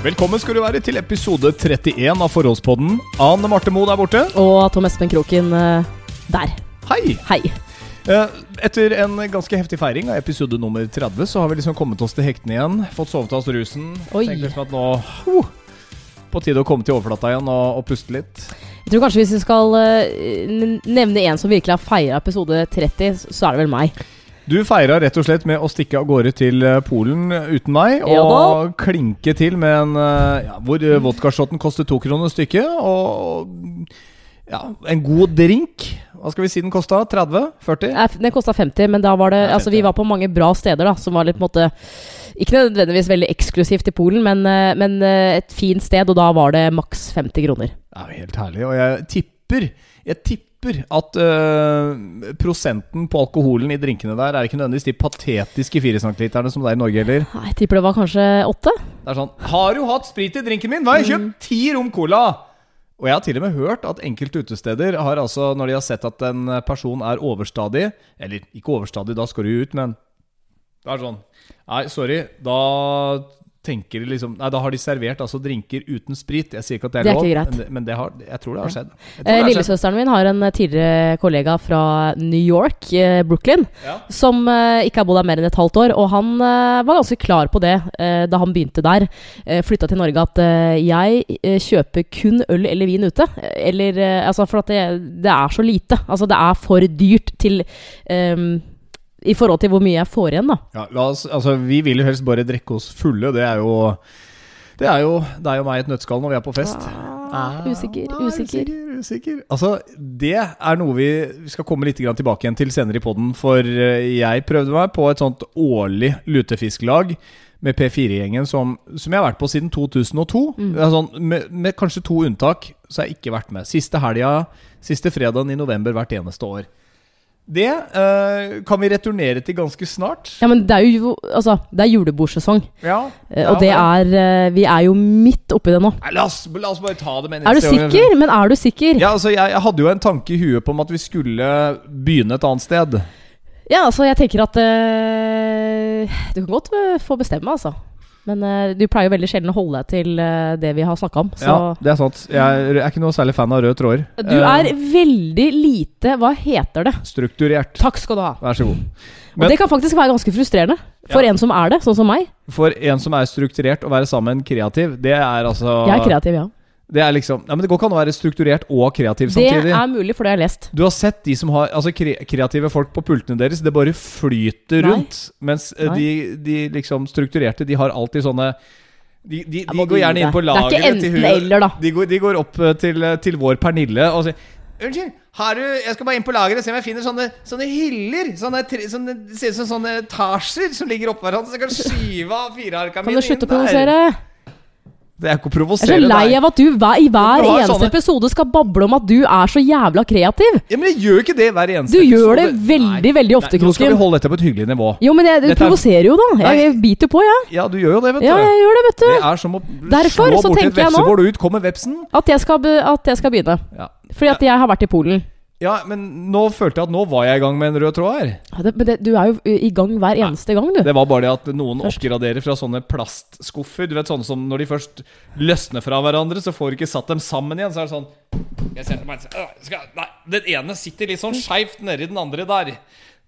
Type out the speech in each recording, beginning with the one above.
Velkommen skal du være til episode 31 av Forholdspodden. Anne Marte Moe der borte. Og Tom Espen Kroken eh, der. Hei! Hei. Eh, Etter en ganske heftig feiring av episode nummer 30, så har vi liksom kommet oss til hektene igjen. Fått sovet oss rusen. Oi. Tenkt liksom at nå oh, På tide å komme til overflata igjen og, og puste litt. Jeg tror kanskje hvis vi skal eh, nevne en som virkelig har feira episode 30, så er det vel meg. Du feira rett og slett med å stikke av gårde til eh, Polen uten meg. Ja Og klinke til med en eh, ja, hvor eh, vodkashotten koster to kroner stykket. Og ja, en god drink. Hva skal vi si den kosta? 30? 40? Eh, Den kosta 50, men da var det Ja, Altså, vi var på mange bra steder, da, som var litt på en måte Ikke nødvendigvis veldig eksklusivt i Polen, men, men et fint sted, og da var det maks 50 kroner. Det er jo helt herlig. Og jeg tipper Jeg tipper at uh, prosenten på alkoholen i drinkene der er ikke nødvendigvis de patetiske 4 centiliterne som det er i Norge heller. Jeg tipper det var kanskje åtte. Det er sånn Har du hatt sprit i drinken min? Hva har jeg kjøpt? Ti rom cola! Og jeg har til og med hørt at enkelte utesteder har altså, når de har sett at en person er overstadig Eller ikke overstadig, da skal du ut, men det er sånn Nei, sorry. Da tenker liksom Nei, da har de servert altså drinker uten sprit. Jeg sier ikke at det er, Det er lov, greit. men, det, men det har, jeg tror det har skjedd. Eh. Lillesøsteren min har en eh, tidligere kollega fra New York, eh, Brooklyn, Ja. som eh, ikke har bodd der mer enn et halvt år. Og han eh, var ganske klar på det eh, da han begynte der. Eh, Flytta til Norge at jeg kjøper kun øl eller vin ute. Eller Altså for at det, det er så lite. Altså det er for dyrt til ehm, I forhold til hvor mye jeg får igjen, da. Ja, oss, altså, vi vil jo helst bare drikke oss fulle. Det er jo Det er jo deg og meg i et nøttskall når vi er på fest. Ah, usikker, Ah, usikker. usikker, usikker. Altså, det er noe vi, vi skal komme litt grann tilbake igjen til senere i poden. For eh, jeg prøvde meg på et sånt årlig lutefisklag med P4-gjengen som, som jeg har vært på siden 2002. Mm. Sånn, med, med kanskje to unntak så har jeg ikke vært med. Siste helga, siste fredagen i november hvert eneste år. Det uh, kan vi returnere til ganske snart. Ja, men det er jo altså, det er julebordsesong. Ja, ja, og det er eh, Vi er jo midt oppi det nå. Nei, la, oss, la oss bare ta det med Er du sikker? Men er du sikker? Ja, altså jeg, jeg hadde jo en tanke i huet på om at vi skulle begynne et annet sted. Ja, altså, jeg tenker at uh, Du kan godt eh, få bestemme, altså. Men uh, du pleier jo veldig sjelden å holde deg til uh, det vi har snakka om. Så Ja, det er sant. Jeg er ikke noe særlig fan av røde tråder. du er veldig lite Hva heter det? Eh, strukturert. Takk skal du ha. Vær så god. Og det kan faktisk være ganske frustrerende for Ja. en som er det, sånn som meg. For en som er strukturert, å være sammen kreativ, det er altså Jeg er kreativ, ja. Det er liksom ja, men Det går ikke an å være strukturert og kreativ Det er mulig, for det har jeg lest. Du har sett de som har Altså kre kreative folk på pultene deres, det bare flyter Nei. rundt. Mens eh, Nei. de, de liksom strukturerte, de har alltid sånne De, de, de går gjerne inn på er lageret til enten eller. De går, de går opp eh, til, eh, til vår Pernille og sier Unnskyld, har du Jeg skal bare inn på lageret og se om jeg finner sånne, sånne hyller. Sånne, sånne, ser ut som sånne etasjer som ligger oppå hverandre. Så jeg kan skyve av firearka Kan mine du slutte å inn der. provosere? Det er ikke å Jeg er så lei nei. av at du hver, i hver eneste sånne- episode skal bable om at du er så jævla kreativ. Ja, men jeg gjør ikke det hver eneste episode. Du gjør det veldig, veldig, veldig ofte, Kroken. Nå skal vi holde dette på et hyggelig nivå. Jo, men jeg, du Dette er- provoserer jo, da. Jeg, jeg biter på, jeg. Ja, du gjør jo det, vet du. Ja, jeg gjør det, vet du. Det er som å Derfor slå borti bort et vepsebol ut, kommer vepsen. At jeg skal, at jeg skal begynne. Ja. Fordi at jeg har vært i Polen. Ja, men nå følte jeg at nå var jeg i gang med en rød tråd her. Ja, det, men det, du er jo i gang hver eneste gang, du. Det var bare det at noen Først. oppgraderer fra sånne plastskuffer. Du vet sånne som når de først løsner fra hverandre, så får du ikke satt dem sammen igjen. Så er det sånn jeg ser på meg, skal, Nei, den ene sitter litt sånn skeivt nedi den andre der.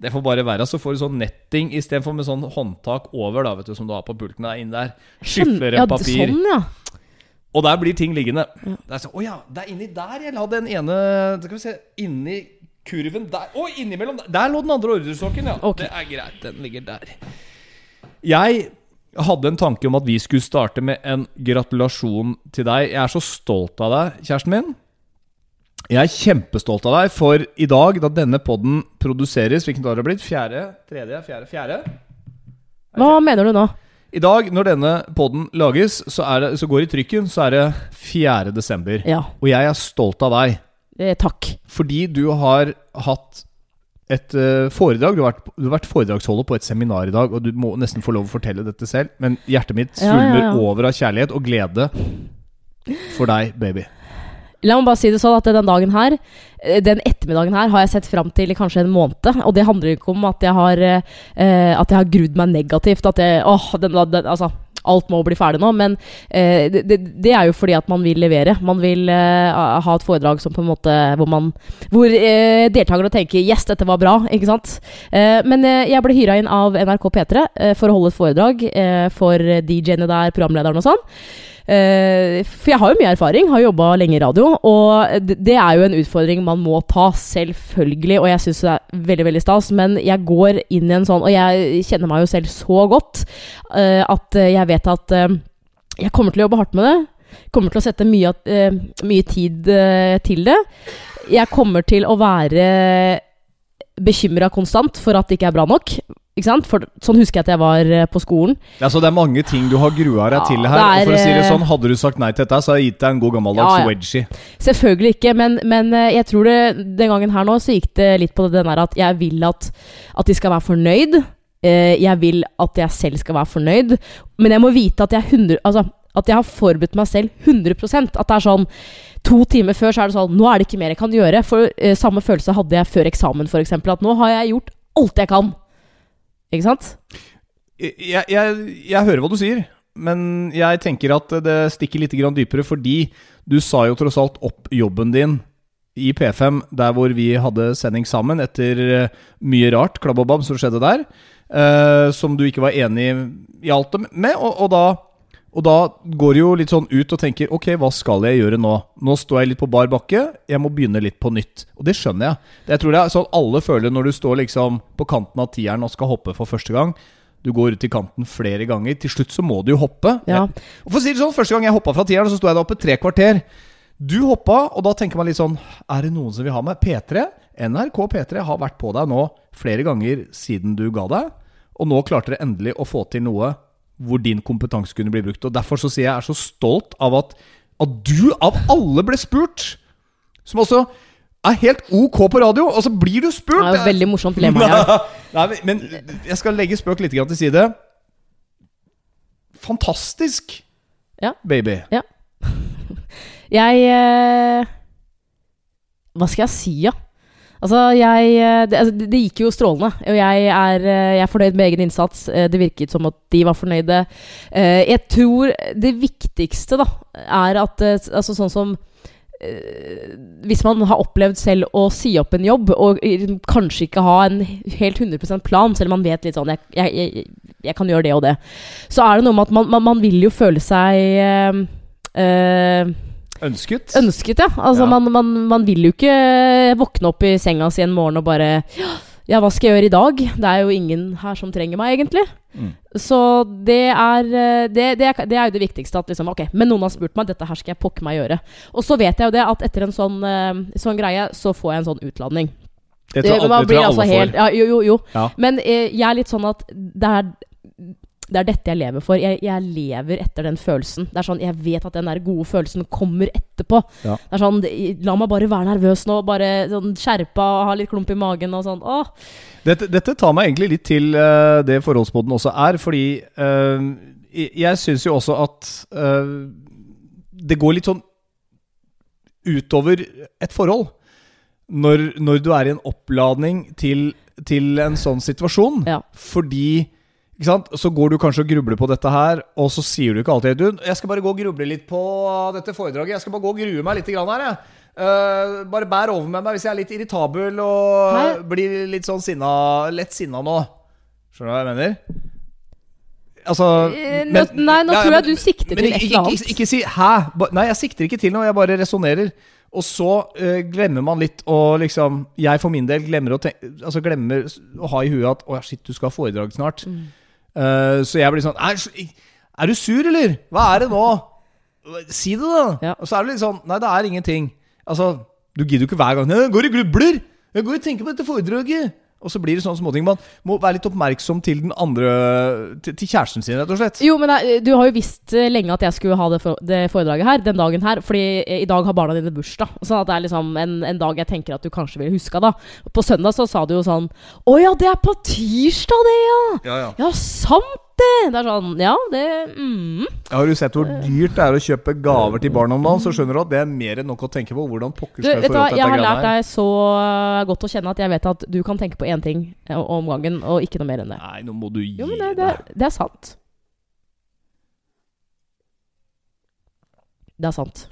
Det får bare være. Så får du sånn netting istedenfor med sånn håndtak over, da, vet du, som du har på pulten. Der, inne der. Skyfler en papir. Sånn, ja. Og der blir ting liggende. Det er sånn, Å ja, det er inni der jeg la den ene Skal vi se Inni kurven der. Å, innimellom der. Der lå den andre ordrestokken, ja. Okay. Det er greit. Den ligger der. Jeg hadde en tanke om at vi skulle starte med en gratulasjon til deg. Jeg er så stolt av deg, kjæresten min. Jeg er kjempestolt av deg, for i dag, da denne podden produseres Hvilken dag har det blitt? Fjerde? Tredje? Fjerde? Fjerde? Hva mener du nå? I dag, når denne podden lages, så, det, så går i trykken, så er det 4. desember. Ja, Og jeg er stolt av deg, eh, takk. fordi du har hatt et uh, foredrag. Du har, vært, du har vært foredragsholder på et seminar i dag, og du må nesten få lov å fortelle dette selv. Men hjertet mitt Ja, ja, ja. over av kjærlighet og glede for deg, baby. La meg bare si det sånn at den dagen her eh, Den ettermiddagen her har jeg sett fram til i kanskje en måned. Og det handler ikke om at jeg har eh, At jeg har grudd meg negativt. At jeg Åh, den, den, altså alt må bli ferdig nå. Men eh, det, det, er jo fordi at man vil levere. Man vil eh, ha et foredrag som på en måte hvor Hvor eh, deltakerne tenker 'yes, dette var bra'. Ikke sant? Eh, men eh, jeg ble hyra inn av NRK P3 eh, for å holde et foredrag for DJ-ene der, programlederen og sånn. Uh, for jeg har jo mye erfaring, har jobba lenge i radio. Og det, er jo en utfordring man må ta, selvfølgelig. Og jeg syns det er veldig veldig stas. Men jeg går inn i en sånn Og jeg kjenner meg jo selv så godt uh, at jeg vet at uh, jeg kommer til å jobbe hardt med det. Kommer til å sette mye, mye tid til det. Jeg kommer til å være bekymra konstant for at det ikke er bra nok. Ikke sant? For Sånn husker jeg at jeg var eh, på skolen. Ja, Så det er mange ting du har grua deg ja, til her. Er, og for å si det sånn, Hadde du sagt nei til dette, så hadde jeg gitt deg en god gammeldags ja, ja. wedgie. Selvfølgelig ikke, men, men, eh, jeg tror det den gangen her nå så gikk det litt på det der at jeg vil at, at de skal være fornøyd. Eh, jeg vil at jeg selv skal være fornøyd. Men jeg må vite at jeg, 100, altså, at jeg har forberedt meg selv 100% At det er sånn To timer før så er det sånn Nå er det ikke mer jeg kan gjøre. For Samme følelse hadde jeg før eksamen, f.eks. At nå har jeg gjort alt jeg kan. Ikke sant? Jeg, jeg, jeg, hører hva du sier, men jeg tenker at det stikker litt dypere, fordi du sa jo tross alt opp jobben din i P5, der hvor vi hadde sending sammen, etter eh, mye rart klabb som skjedde der, eh, som du ikke var enig i alt med, og, og da og da går det jo litt sånn ut og tenker Ok, hva skal jeg gjøre nå? Nå står jeg litt på bar bakke, jeg må begynne litt på nytt. Og det skjønner jeg. Det jeg tror det er sånn alle føler når du står liksom på kanten av tieren og skal hoppe for første gang. Du går ut i kanten flere ganger. Til slutt så må du jo hoppe. Ja. Og for å si det sånn, Første gang jeg hoppa fra tieren, så sto jeg der oppe tre kvarter. Du hoppa, og da tenker man litt sånn Er det noen som vil ha meg? P3? NRK P3 har vært på deg nå flere ganger siden du ga deg. Og nå klarte dere endelig å få til noe hvor din kompetanse kunne bli brukt. Og Derfor så sier jeg jeg er så stolt av at, at du av alle ble spurt! Som også er helt ok på radio, og så blir du spurt! Det er jo veldig morsomt dilemma. Ja. Nei, men jeg skal legge spøk litt til side. Fantastisk, ja. baby. Ja. Jeg eh, Hva skal jeg si, ja? Altså, jeg eh, det, altså, det, gikk jo strålende, og jeg er, eh, jeg er, fornøyd med egen innsats. Eh, det virket som at de var fornøyde. Jeg tror det viktigste, da, er at Altså sånn som hvis man har opplevd selv å si opp en jobb, og kanskje ikke ha en helt 100% plan, selv om man vet litt sånn jeg, jeg, jeg, jeg, kan gjøre det og det, så er det noe med at man, man, man vil jo føle seg øh, Ønsket? Ønsket, ja. Altså, ja. Man, man, man, vil jo ikke våkne opp i senga si en morgen og bare Ja, hva skal jeg gjøre i dag? Det er jo ingen her som trenger meg, egentlig. Mm. Så det er det, det er det, er jo det viktigste. At liksom, ok, Men noen har spurt meg, dette her skal jeg pokke meg gjøre. Og så vet jeg jo det at etter en sånn, uh, sånn greie, så får jeg en sånn utladning. Det tror jeg, det tror jeg alle altså får. Ja, jo, jo, jo. Ja. Men jeg er litt sånn at det er det er dette jeg lever for. Jeg, jeg, lever etter den følelsen. Det er sånn, Jeg vet at den der gode følelsen kommer etterpå. Ja. Det er sånn, La meg bare være nervøs nå. Bare sånn skjerpa og ha litt klump i magen og sånn. Åh. Dette, dette tar meg egentlig litt til uh, det forholdsboden også er, fordi uh, jeg syns jo også at uh, det går litt sånn utover et forhold. Når, når du er i en oppladning til, til en sånn situasjon. Ja. Fordi? Så går du kanskje og grubler på dette her, og så sier du ikke alltid Du, jeg skal bare gå og gruble litt på dette foredraget. Jeg skal bare gå og grue meg litt grann her, jeg. Uh, bare bær over med meg hvis jeg er litt irritabel og Hæ? blir litt sånn sinna, lett sinna nå. Skjønner du hva jeg mener? Altså men, nå, Nei, nå tror jeg du sikter til et eller annet. Ikke, ikke, si 'hæ'. Nei, jeg sikter ikke til noe, jeg bare resonnerer. Og så uh, glemmer man litt å liksom Jeg for min del glemmer å, tenke, altså glemmer å ha i huet at 'å ja, shit, du skal ha foredrag snart'. Mm. Uh, så jeg blir sånn er, er, du sur, eller? Hva er det nå? Si det, da! Ja. Og så er det litt sånn Nei, det er ingenting. Altså, du gidder jo ikke hver gang. Jeg går og grubler! Jeg går og tenker på dette foredraget! Og så blir det sånne småting. Man må være litt oppmerksom til den andre Til, til kjæresten sin, rett og slett. Jo, men jeg, du har jo visst eh, lenge at jeg skulle ha det, for, det, foredraget her den dagen her. Fordi i dag har barna dine bursdag. Sånn at det er liksom en, en dag jeg tenker at du kanskje ville huska, da. På søndag så sa du jo sånn Å ja, det er på tirsdag, det, ja! Ja, ja. ja sant det! Er sånn Ja, det mm. Har du sett hvor dyrt det er å kjøpe gaver til barn om dagen, så skjønner du at det er mer enn nok å tenke på. Hvordan pokker Du, skal vet jeg du hva, jeg har lært deg så godt å kjenne at jeg vet at du kan tenke på én ting eh, om gangen, og ikke noe mer enn det. Nei, nå må du gi Jo, men det, det, det er sant. Det er sant.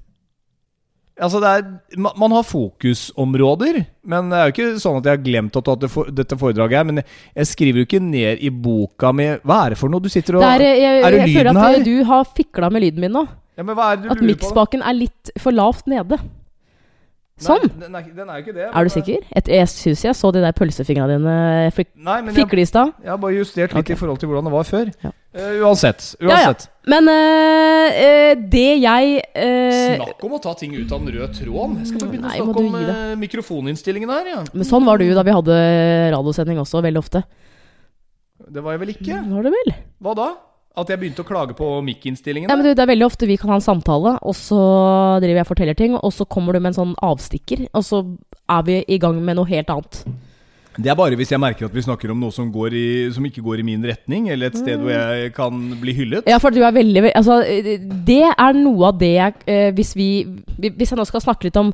Altså, er, man har fokusområder, men det er jo ikke sånn at jeg har glemt at du har dette foredraget her. Men jeg, skriver jo ikke ned i boka mi Hva er det for noe du sitter og er, jeg, jeg, er det jeg føler at her? du har fikla med lyden min nå. ja, men hva er det du At miksspaken er litt for lavt nede. Sånn. Nei, den, er, den er jo ikke det. Er du sikker? Et, jeg syns jeg så de der pølsefingrene dine jeg, fikle i stad. jeg har bare justert litt okay. i forhold til hvordan det var før. Ja. Uh, uansett. Uansett. Men øh, det jeg øh, Snakk om å ta ting ut av den røde tråden. Jeg skal bare begynne Nei, å snakke om eh, mikrofoninnstillingen her. Ja. Men sånn var du da vi hadde radiosending også, veldig ofte. Det var jeg vel ikke? Var det vel? Hva da? At jeg begynte å klage på mic-innstillingen? Ja, men du, Det er veldig ofte vi kan ha en samtale, og så driver jeg og forteller ting, og så kommer du med en sånn avstikker, og så er vi i gang med noe helt annet. Det er bare hvis jeg merker at vi snakker om noe som, går i, som ikke går i min retning, eller et sted hvor jeg kan bli hyllet. Ja, for du er veldig Altså, det er noe av det jeg eh, Hvis vi Hvis jeg nå skal snakke litt om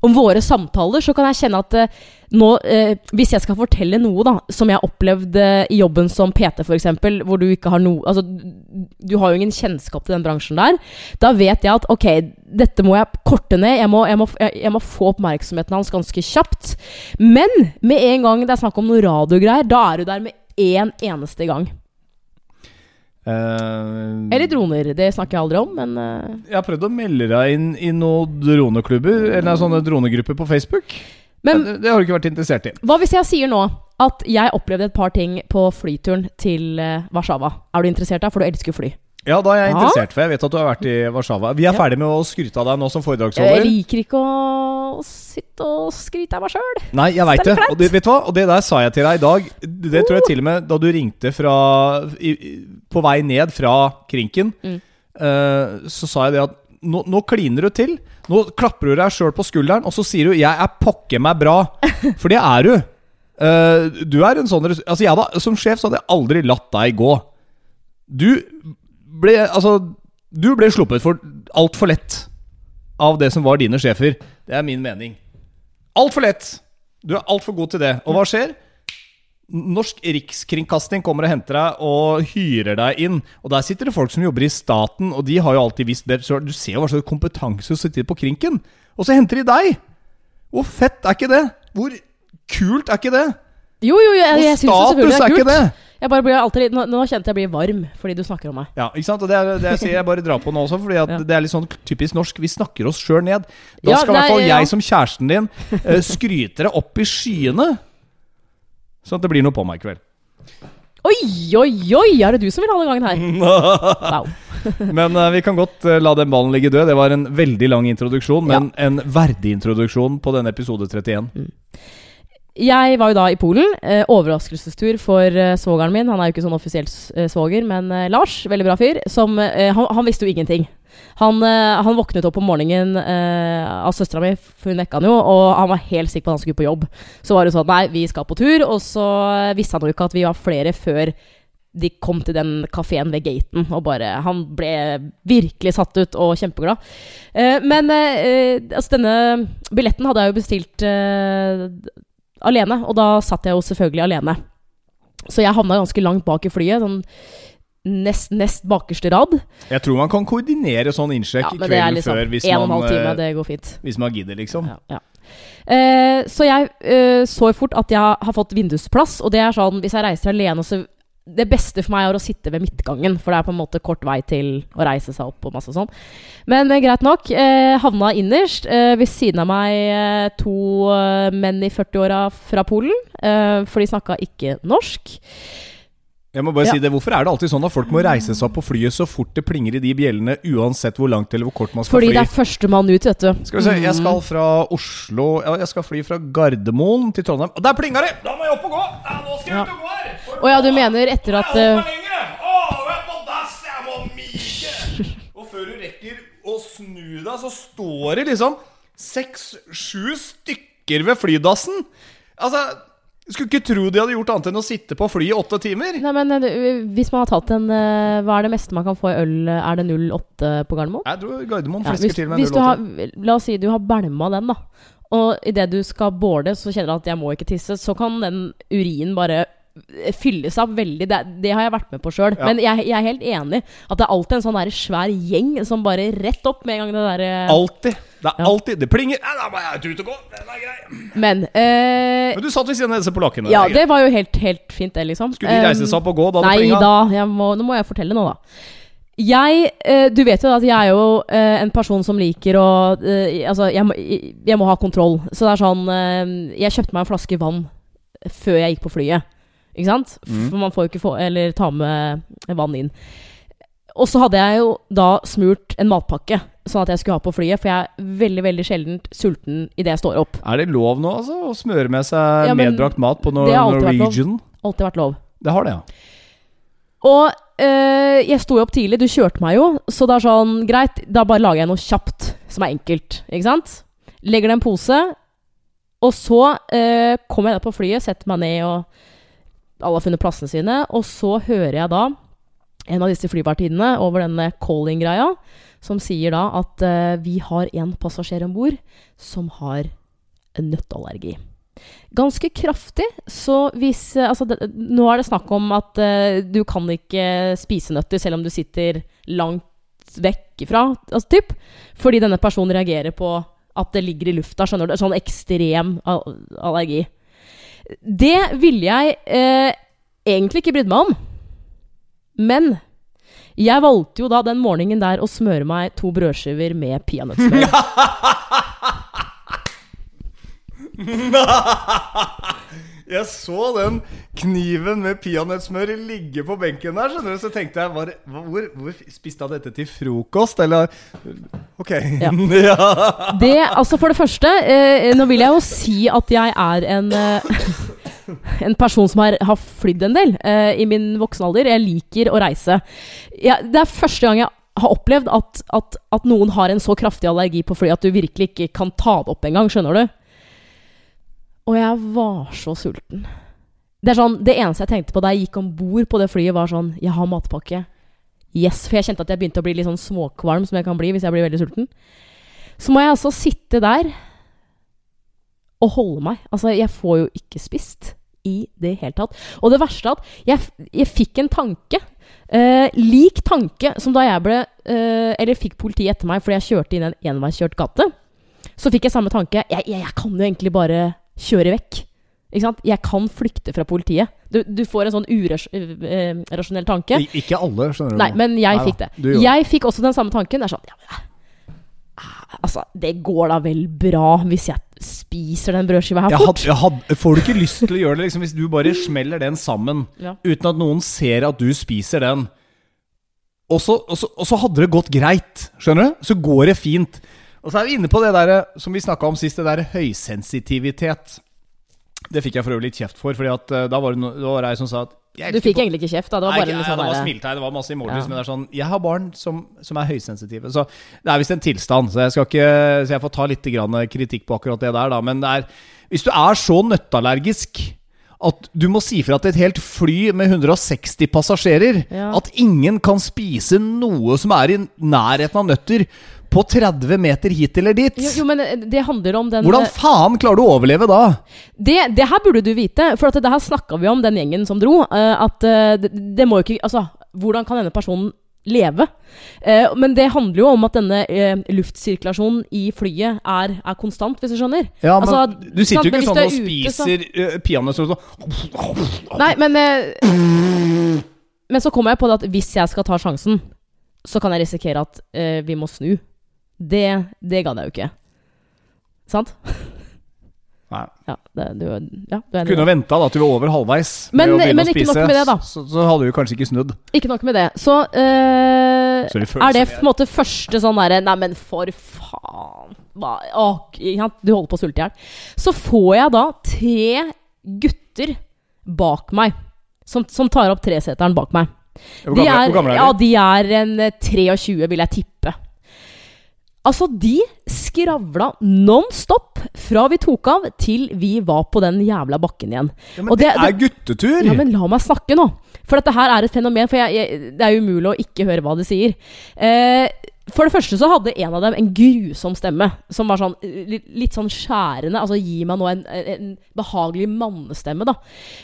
om våre samtaler, så kan jeg kjenne at eh, nå eh, Hvis jeg skal fortelle noe da som jeg har opplevd eh, i jobben som PT, f.eks., hvor du ikke har noe Altså, du har jo ingen kjennskap til den bransjen der. Da vet jeg at ok, dette må jeg korte ned. Jeg må, jeg må, jeg, må få oppmerksomheten hans ganske kjapt. Men med en gang det er snakk om noe radiogreier, da er du der med én eneste gang. Eh, Eller droner. Det snakker jeg aldri om, men uh, jeg har prøvd å melde deg inn i noen droneklubber, eller noen sånne dronegrupper på Facebook. Men det, det har du ikke vært interessert i. hva hvis jeg sier nå at jeg opplevde et par ting på flyturen til eh, Warszawa? Er du interessert da? For du elsker fly. Ja, da er jeg interessert, for jeg vet at du har vært i Warszawa. Vi er Ja. ferdig med å skryte av deg nå som Jeg liker ikke å sitte og skryte av meg sjøl. Nei, jeg veit Det. Og det, vet du hva? Og det der sa jeg til deg i dag. Det tror jeg til og med da du ringte fra i- På vei ned fra Krinken, Mm. uh, så sa jeg det at nå, nå kliner du til. Nå klapper du deg sjøl på skulderen, og så sier du 'jeg er pokker meg bra'. For det er du. Uh, du er en sånn Altså, jeg da, som sjef så hadde jeg aldri latt deg gå. Du ble Altså, du ble sluppet for altfor lett av det som var dine sjefer. Det er min mening. Altfor lett! Du er altfor god til det. Og hva skjer? Norsk rikskringkasting kommer og henter deg og hyrer deg inn. Og der sitter det folk som jobber i staten, og de har jo alltid visst det. Du ser jo hva slags kompetanse som sitter på krinken. Og så henter de deg! Hvor fett er ikke det? Hvor kult er ikke det? Jo, jo, jeg, Hvor jeg syns jo selvfølgelig status det er er ikke det? Jeg bare blir alltid, nå, nå kjente jeg blir varm fordi du snakker om meg. Ja, ikke sant? Og det er det jeg sier jeg bare drar på nå også, fordi Ja. det er litt sånn typisk norsk. Vi snakker oss sjøl ned. Da Ja, skal i hvert fall ja. jeg som kjæresten din uh, skryte deg opp i skyene. Sånn at det blir noe på meg i kveld. Oi, oi, oi! Er det du som vil ha den gangen her? Wow. Men uh, vi kan godt uh, la den ballen ligge død. Det var en veldig lang introduksjon, men en verdig introduksjon på denne episode 31. Jeg var jo da i Polen. Eh, overraskelsestur for eh, svogeren min. Han er jo ikke sånn offisiell eh, svoger, men eh, Lars, veldig bra fyr, som eh, han, han visste jo ingenting. Han, eh, han våknet opp om morgenen av søstera mi, for hun vekka han jo, og han var helt sikker på at han skulle på jobb. Så var det sånn Nei, vi skal på tur. Og så visste han jo ikke at vi var flere før de kom til den kafeen ved gaten, og bare Han ble virkelig satt ut og kjempeglad. Eh, men eh, altså denne billetten hadde jeg jo bestilt eh, alene, og da satt jeg jo selvfølgelig alene. Så jeg havna ganske langt bak i flyet, sånn nest, nest bakerste rad. Jeg tror man kan koordinere sånn innsjekk Ja, kvelden liksom før hvis en og en man, time, eh, det går fint. hvis man gidder, liksom. Ja, ja. Eh, så jeg eh, så fort at jeg har fått vindusplass, og det er sånn hvis jeg reiser alene så Det beste for meg er å sitte ved midtgangen, for det er på en måte kort vei til å reise seg opp og masse sånn. Men eh, greit nok. Eh, havna innerst. Eh, ved siden av meg eh, to eh, menn i 40-åra fra Polen, eh, for de snakka ikke norsk. Jeg må bare Ja. si det, Hvorfor er det alltid sånn at folk må reise seg opp på flyet så fort det plinger i de bjellene, uansett hvor langt eller hvor kort man skal Fordi fly? det er førstemann ut, vet du. Skal vi se, Jeg skal fra Oslo jeg skal fly fra Gardermoen til Trondheim. Og der plinga det! Da må jeg opp og gå! Ja, nå skal jeg ut og gå! Å ja, du mener etter at mige! Og før du rekker å snu deg, så står det liksom seks-sju stykker ved flydassen. Altså Skulle ikke tro de hadde gjort annet enn å sitte på fly i åtte timer. Nei, men eh, hvis man har tatt en eh, Hva er det meste man kan få i øl? Er det 08 på Gardermoen? Jeg tror Gardermoen Ja, hvis, til med hvis du 08. har, la oss si du har bælma den, da. Og idet du skal borde så kjenner du at jeg må ikke tisse. Så kan den urinen bare eh, fylle seg opp veldig. Det, det har jeg vært med på sjøl. Ja. Men jeg, jeg er helt enig at det er alltid en sånn der svær gjeng som bare rett opp med en gang det derre Alltid. Det er Ja. alltid Det plinger. Ja, da må jeg ut og gå. Den er grei. Men eh, Men du satt ved siden av disse polakkene. Ja, det var jo helt, helt fint, det, liksom. Skulle de reise seg opp og gå da det Nei plinga? da, jeg må, nå må jeg fortelle noe, da. Jeg, eh, du vet jo at jeg er jo eh, en person som liker å eh, Altså, jeg, må- jeg må ha kontroll. Så det er sånn eh, Jeg kjøpte meg en flaske vann før jeg gikk på flyet. Ikke sant? Mm. For man får jo ikke få, eller ta med vann inn. Og så hadde jeg jo da smurt en matpakke, sånn at jeg skulle ha på flyet. For jeg er veldig veldig sjelden sulten idet jeg står opp. Er det lov nå, altså? Å smøre med seg Ja, medbrakt mat på Norwegian? det har alltid vært lov. Alltid vært lov. Det har det, ja. Og øh, jeg sto jo opp tidlig, du kjørte meg jo, så det er sånn greit, da bare lager jeg noe kjapt som er enkelt, ikke sant? Legger det i en pose, og så øh, kommer jeg ned på flyet, setter meg ned, og alle har funnet plassene sine, og så hører jeg da en av disse flyvertinnene over denne calling-greia, som sier da at uh, vi har en passasjer om bord som har nøtteallergi. Ganske kraftig, så hvis eh, Altså, det, nå er det snakk om at uh, du kan ikke spise nøtter selv om du sitter langt vekk ifra, altså typ. Fordi denne personen reagerer på at det ligger i lufta, skjønner du. Sånn ekstrem al allergi. Det ville jeg eh, egentlig ikke brydd meg om. Men jeg valgte jo da den morgenen der å smøre meg to brødskiver med peanøttsmør. Jeg så den kniven med peanøttsmør ligge på benken der, skjønner du, så tenkte jeg var, hvor, hvor spiste han dette til frokost, eller Ok. Ja. ja. Det, altså For det første, eh, nå vil jeg jo si at jeg er en eh, En person som har, har flydd en del eh, i min voksen alder. Jeg liker å reise. Jeg, det er første gang jeg har opplevd at, at, at noen har en så kraftig allergi på fly at du virkelig ikke kan ta det opp engang. Skjønner du? Og jeg var så sulten. Det sånn, det eneste jeg tenkte på da jeg gikk om bord på det flyet, var sånn Jeg har matpakke. Yes, For jeg kjente at jeg begynte å bli litt sånn småkvalm, som jeg kan bli hvis jeg blir veldig sulten. Så må jeg altså sitte der og holde meg. Altså, jeg får jo ikke spist i det hele tatt. Og det verste er at jeg, jeg fikk en tanke. Eh, lik tanke som da jeg ble eh, Eller fikk politiet etter meg fordi jeg kjørte inn en enveiskjørt gate. Så fikk jeg samme tanke. Jeg, jeg, jeg kan jo egentlig bare kjøre vekk. Ikke sant? Jeg kan flykte fra politiet. Du, du får en sånn urasjonell tanke. I- Ikke alle, skjønner du. Nei, men jeg Nei fikk det. du Jeg fikk også den samme tanken. Det er sånn ja, men, ah, Altså, det går da vel bra hvis jeg spiser den brødskiva her jeg fort? had, jeg had, får du ikke lyst til å gjøre det liksom, hvis du bare smeller den sammen Ja. uten at noen ser at du spiser den? Og så, og, så, og så hadde det gått greit, skjønner du? Så går det fint. Og så er vi inne på det der som vi snakka om sist, det der høysensitivitet. Det fikk jeg for øvrig litt kjeft for, Fordi at eh, da var det, no, da var ei som sa at jeg Du fikk på- egentlig ikke kjeft, da. Det var bare nei, liksom, ja, det var smiltegn, det var masse emojis, Ja. men det er sånn Jeg har barn som, som er høysensitive. Så det er visst en tilstand, så jeg skal ikke Så jeg får ta litt grann kritikk på akkurat det der, da. Men er Hvis du er så nøtteallergisk at du må si fra til et helt fly med 160 passasjerer Ja. at ingen kan spise noe som er i nærheten av nøtter, på 30 meter hit eller dit. jo, jo, men eh, det handler om den Hvordan faen klarer du å overleve da? det, det her burde du vite, for at det her snakka vi om, den gjengen som dro. eh, at eh, det, det må jo ikke Altså, hvordan kan denne personen leve? Eh, men det handler jo om at denne eh, luftsirkulasjonen i flyet er, er konstant, hvis du skjønner. Ja, men Altså, Du sitter jo ikke sånn og ute, så- spiser uh, peanøtter og sånn Nei, men eh, Men så kommer jeg på det at hvis jeg skal ta sjansen, så kan jeg risikere at eh, vi må snu. Det, det gadd jeg jo ikke. Sant? Nei. Ja, det, du, ja, du. Kunne jo venta til vi var over halvveis. Men- med å begynne men å ikke nok med det, da. Så, så hadde vi kanskje ikke snudd. Ikke nok med det. Så eh, Sorry, følelser er det på en måte første sånn derre Nei, men for faen. Hva, å, du holder på å sulte i hjel. Så får jeg da tre gutter bak meg, som, som tar opp treseteren bak meg. Hvor De gamle, er, hvor gamle er ja, de? de er en eh, 23, vil jeg tippe. Altså, de skravla non stop fra vi tok av til vi var på den jævla bakken igjen. Ja, men det, det- er guttetur! Ja, men la meg snakke nå. For dette her er et fenomen, for jeg, jeg, det er umulig å ikke høre hva de sier. Eh, for det første så hadde en av dem en grusom stemme, som var sånn litt, litt sånn skjærende. Altså gi meg nå en, en behagelig mannestemme, da.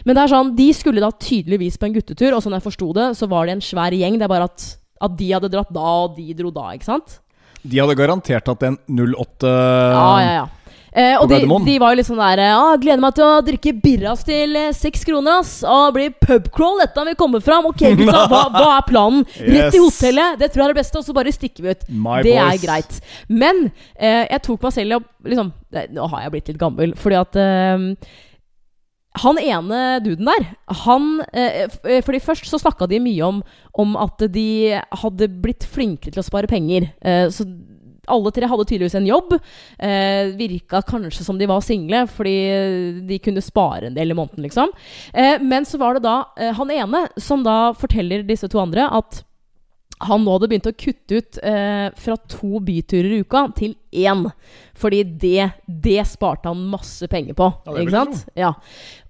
Men det er sånn, de skulle da tydeligvis på en guttetur, og sånn jeg forsto det, så var det en svær gjeng. Det er bare at, at de hadde dratt da, og de dro da, ikke sant? De hadde garantert hatt en 08 Ja, ja, ja. Eh, og de, de var jo litt sånn der ah, 'Gleder meg til å drikke birras til eh, seks kroner, ass.' Og blir pubcrawl, dette vi kommer fram. Ok, gutta, hva, hva er planen? Rett i hotellet. Det tror jeg er det beste, og så bare stikker vi ut. My det er greit. Men eh, jeg tok meg selv i å liksom Nå har jeg blitt litt gammel, fordi at eh, han ene duden der, han eh, eh, Fordi først så snakka de mye om, om at de hadde blitt flinkere til å spare penger. Eh, så alle tre hadde tydeligvis en jobb. Eh, virka kanskje som de var single, fordi de kunne spare en del i måneden, liksom. Eh, men så var det da han ene som da forteller disse to andre at han nå hadde begynt å kutte ut eh, fra to byturer i uka til én. Fordi det, det sparte han masse penger på. Ja, ikke sant? Ja.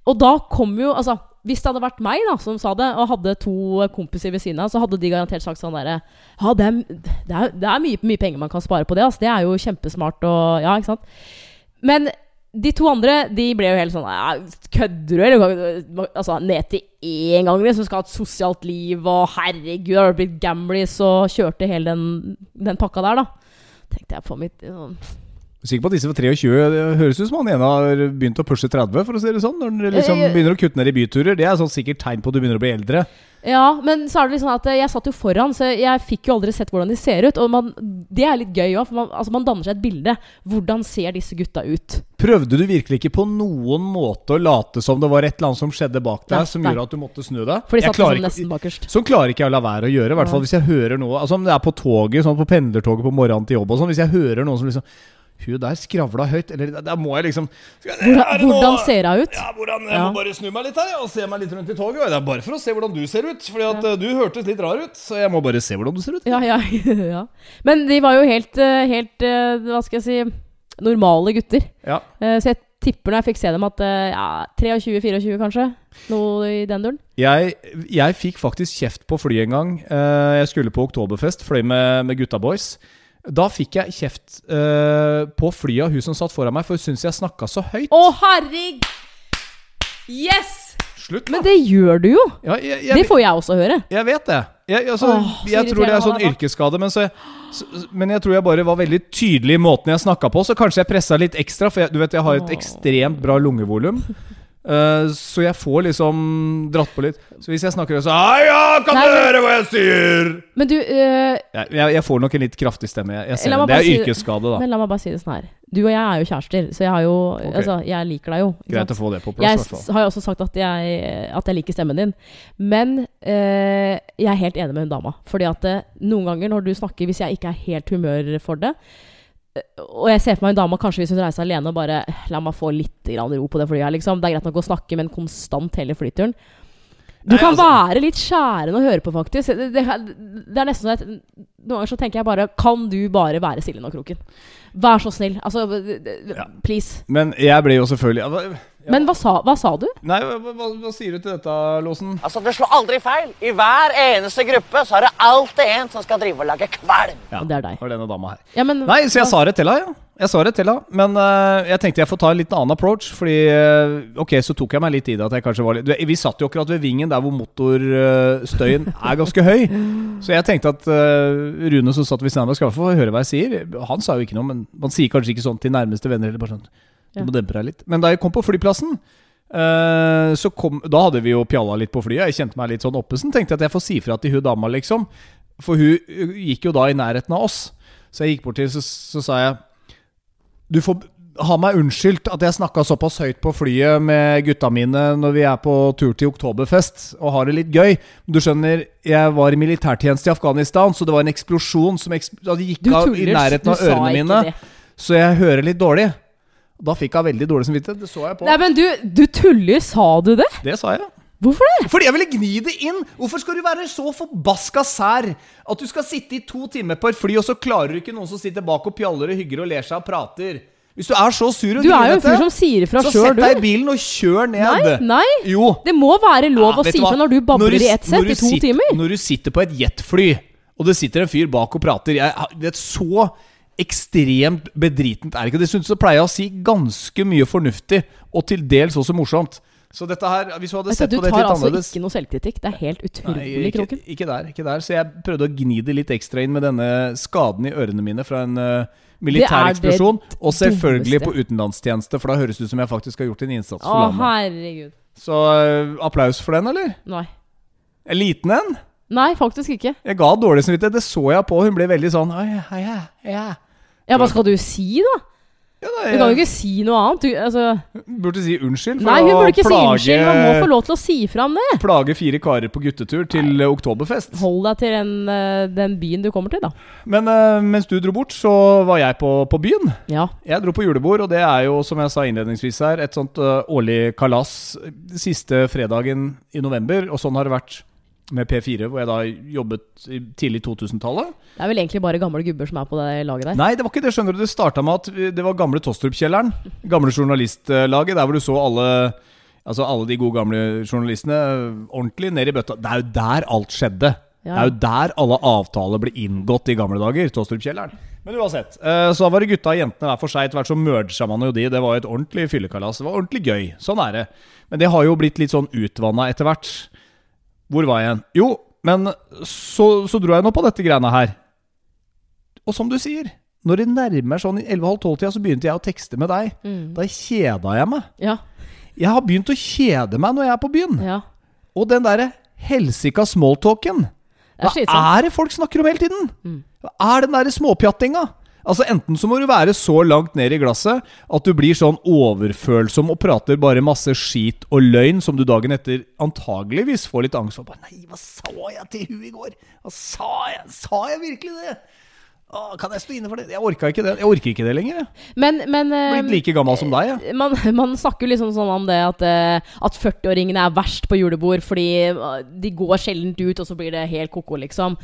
Og da kom jo Altså, hvis det hadde vært meg da som sa det, og hadde to kompiser ved siden av, så hadde de garantert sagt sånn derre Ja, det er, det er, det er mye, mye penger man kan spare på det. Altså. Det er jo kjempesmart og Ja, ikke sant? Men de to andre de ble jo helt sånn ja, Kødder du, eller? Altså, ned til én gang, liksom. Skal ha et sosialt liv, og herregud, har du blitt gamlis og kjørte hele den, den pakka der, da. Tenkte jeg på mitt sånn Sikker på at disse var 23. Det høres ut som han ene har begynt å pushe 30, for å si det sånn. Når han liksom Eh, begynner å kutte ned i byturer. Det er sånn sikkert tegn på at du begynner å bli eldre. Ja, men så er det sånn at eh, jeg satt jo foran, så jeg fikk jo aldri sett hvordan de ser ut. Og man, det er litt gøy òg, for man, altså man danner seg et bilde. Hvordan ser disse gutta ut? Prøvde du virkelig ikke på noen måte å late som det var et eller annet som skjedde bak deg, Nei, som nei. gjorde at du måtte snu deg? For de satt liksom nesten bakerst. Sånn klarer ikke jeg å la være å gjøre. I hvert fall hvis jeg hører noe Altså Om det er på toget, sånn på pendlertoget på morgenen til jobb og sånn. Hvis jeg hører noen som liksom Hun der skravla høyt, eller da- må jeg liksom skal Hvordan, hvordan ser hun ut? Ja, hvordan, Jeg Ja. må bare snu meg litt her og se meg litt rundt i toget. Det er bare for å se hvordan du ser ut. Fordi at ja. du hørtes litt rar ut, så jeg må bare se hvordan du ser ut. Ja, ja, ja. Men de var jo helt, eh, helt eh, Hva skal jeg si normale gutter. Ja. Eh, Så jeg tipper når jeg fikk se dem at eh, ja, 23-24 kanskje. Noe i den duren. Jeg, jeg fikk faktisk kjeft på flyet en gang. Eh, Jeg skulle på Oktoberfest, fløy med, med gutta boys. Da fikk jeg kjeft uh, på flyet av hun som satt foran meg, for hun syntes jeg snakka så høyt. Å, herregud! Yes! Slutt, da! Men det gjør du jo. Ja, jeg, jeg, Det får jeg også høre. jeg vet det. Jeg, altså, Åh, jeg tror det er sånn yrkesskade, men, så, så, men jeg tror jeg bare var veldig tydelig i måten jeg snakka på, så kanskje jeg pressa litt ekstra, for jeg, du vet, jeg har et ekstremt bra lungevolum. Eh, så jeg får liksom dratt på litt. Så hvis jeg snakker sånn ja, kan Nei, du høre hva jeg sier? Men du uh, Jeg, jeg, får nok en litt kraftig stemme. Jeg, jeg ser det. det er yrkesskade, da. Men la meg bare si det sånn her. Du og jeg er jo kjærester, så jeg har jo okay. Altså, jeg liker deg jo. Greit sant? å få det på plass, Jeg har jo også sagt at jeg, at jeg liker stemmen din. Men uh, jeg er helt enig med hun dama. Fordi at noen ganger når du snakker, hvis jeg ikke er helt humør for det Og jeg ser for meg en dame kanskje hvis hun reiser alene og bare La meg få litt grann ro på det flyet her, liksom. Det er greit nok å snakke, men konstant hele flyturen. Du Nei, kan altså- være litt skjærende å høre på, faktisk. Det, det, det er nesten sånn at Noen ganger så tenker jeg bare Kan du bare være stille nå, Kroken? Vær så snill. Altså, Ja. please. Men jeg ble jo selvfølgelig hva- ja. Men hva sa, hva sa du? Nei, hva, hva, hva sier du til dette, Låsen? Altså, Det slår aldri feil. I hver eneste gruppe så er det alltid en som skal drive og lage kvalm. Ja, Og det er deg. Og denne dama her. Ja, men, Nei, så jeg sa det til henne, ja. Jeg sa det til henne, men uh, jeg tenkte jeg får ta en litt annen approach. Fordi uh, Ok, så tok jeg meg litt i det at jeg kanskje var litt Vi satt jo akkurat ved vingen der hvor motorstøyen er ganske høy. Så jeg tenkte at eh, Rune som satt ved siden av meg, skal få høre hva jeg sier. Han sa jo ikke noe, men man sier kanskje ikke sånn til nærmeste venner. Eller bare sånn Du må dempe deg litt. Men da jeg kom på flyplassen Uh, så kom, Da hadde vi jo pjalla litt på flyet. Jeg kjente meg litt sånn oppesen. Tenkte at jeg får si fra til hun dama, liksom. For hun gikk jo da i nærheten av oss. Så jeg gikk bort til så, så sa jeg Du får ha meg unnskyldt at jeg snakka såpass høyt på flyet med gutta mine når vi er på tur til Oktoberfest og har det litt gøy. Du skjønner, jeg var i militærtjeneste i Afghanistan, så det var en eksplosjon som eks altså, gikk av i nærheten av ørene mine. det. Så jeg hører litt dårlig. Da fikk jeg veldig dårlig samvittighet. Det så jeg på. Nei, men du, du tuller. Sa du det? Det sa jeg. Hvorfor det? Fordi jeg ville gni det inn! Hvorfor skal du være så forbaska sær at du skal sitte i to timer på et fly, og så klarer du ikke noen som sitter bak og pjaller og hygger og ler seg og prater? Hvis du er så sur og Du er jo en fyr grinete, som sier ifra så sett deg i bilen og kjør ned. Nei, nei. Jo. Det må være lov Ja, å si du ifra når du babler i ett sett i to sitter- timer. Når du sitter på et jetfly, og det sitter en fyr bak og prater jeg, vet, Så ekstremt bedritent er det ikke. Dessuten så pleier jeg å si ganske mye fornuftig, og til dels også morsomt. Så dette her, hvis du hadde Vet sett på du tar altså ikke noe selvkritikk. Det er helt utrolig, Nei, ikke, Kroken. ikke der, ikke der. Så jeg prøvde å gni det litt ekstra inn med denne skaden i ørene mine fra en uh, militær Det det eksplosjon. Og selvfølgelig dummeste. på utenlandstjeneste, for da høres det ut som jeg faktisk har gjort en innsats for landet. herregud. Så uh, applaus for den, eller? Nei. En liten en? Nei, faktisk ikke. Jeg ga dårlig samvittighet, det så jeg på. Hun ble veldig sånn «Oi, ja, ja, ja. Ja, hva skal du si, da? Ja, Du kan jo ikke si noe annet. Du, altså, burde si unnskyld for nei, hun burde ikke si plage, unnskyld. Man må få lov til å si fra om det. plage fire karer på guttetur til nei. oktoberfest. Hold deg til den, eh, den byen du kommer til, da. Men eh, mens du dro bort, så var jeg på, på byen. Ja. Jeg dro på julebord, og det er jo, som jeg sa innledningsvis her, et sånt årlig kalas siste fredagen i november. Og sånn har det vært med P4, hvor jeg da jobbet i tidlig 2000-tallet. Det er vel egentlig bare gamle gubber som er på det laget der. Nei, det var ikke det, skjønner du. Det starta med at det var gamle Tostrup-kjelleren. Gamle journalistlaget, der hvor du så alle Altså alle de gode gamle journalistene ordentlig ned i bøtta. Det er jo der alt skjedde. Ja. Det er jo der alle avtaler ble inngått i gamle dager. Tostrup-kjelleren. Men uansett. eh, Så var det gutta og jentene hver for seg. Etter hvert så merga man jo de. Det var jo et ordentlig fyllekalas. Det var ordentlig gøy. Sånn er det. Men det har jo blitt litt sånn utvanna etter hvert. Hvor var jeg igjen? Jo, men så, så dro jeg nå på dette greiene her. Og som du sier, når det nærmer sånn i 11.30-tida, så begynte jeg å tekste med deg. Mm. Da kjeda jeg meg. Ja. Jeg har begynt å kjede meg når jeg er på byen. ja. Og den derre helsika smalltalken. Hva er det folk snakker om hele tiden? Mm. Hva er den derre småpjattinga? Altså Enten så må du være så langt ned i glasset at du blir sånn overfølsom og prater bare masse skit og løgn som du dagen etter antageligvis får litt angst for. Bare, Nei, hva sa jeg til hun i går? Hva sa jeg? Sa jeg virkelig det? Åh, kan jeg stå inne for det? Jeg orka ikke det Jeg orker ikke det lenger. Jeg. Men, men eh, Blitt like gammel som deg. Jeg. man, man snakker liksom sånn om det at, eh, at 40-åringene er verst på julebord fordi eh, de går sjeldent ut, og så blir det helt ko-ko, liksom.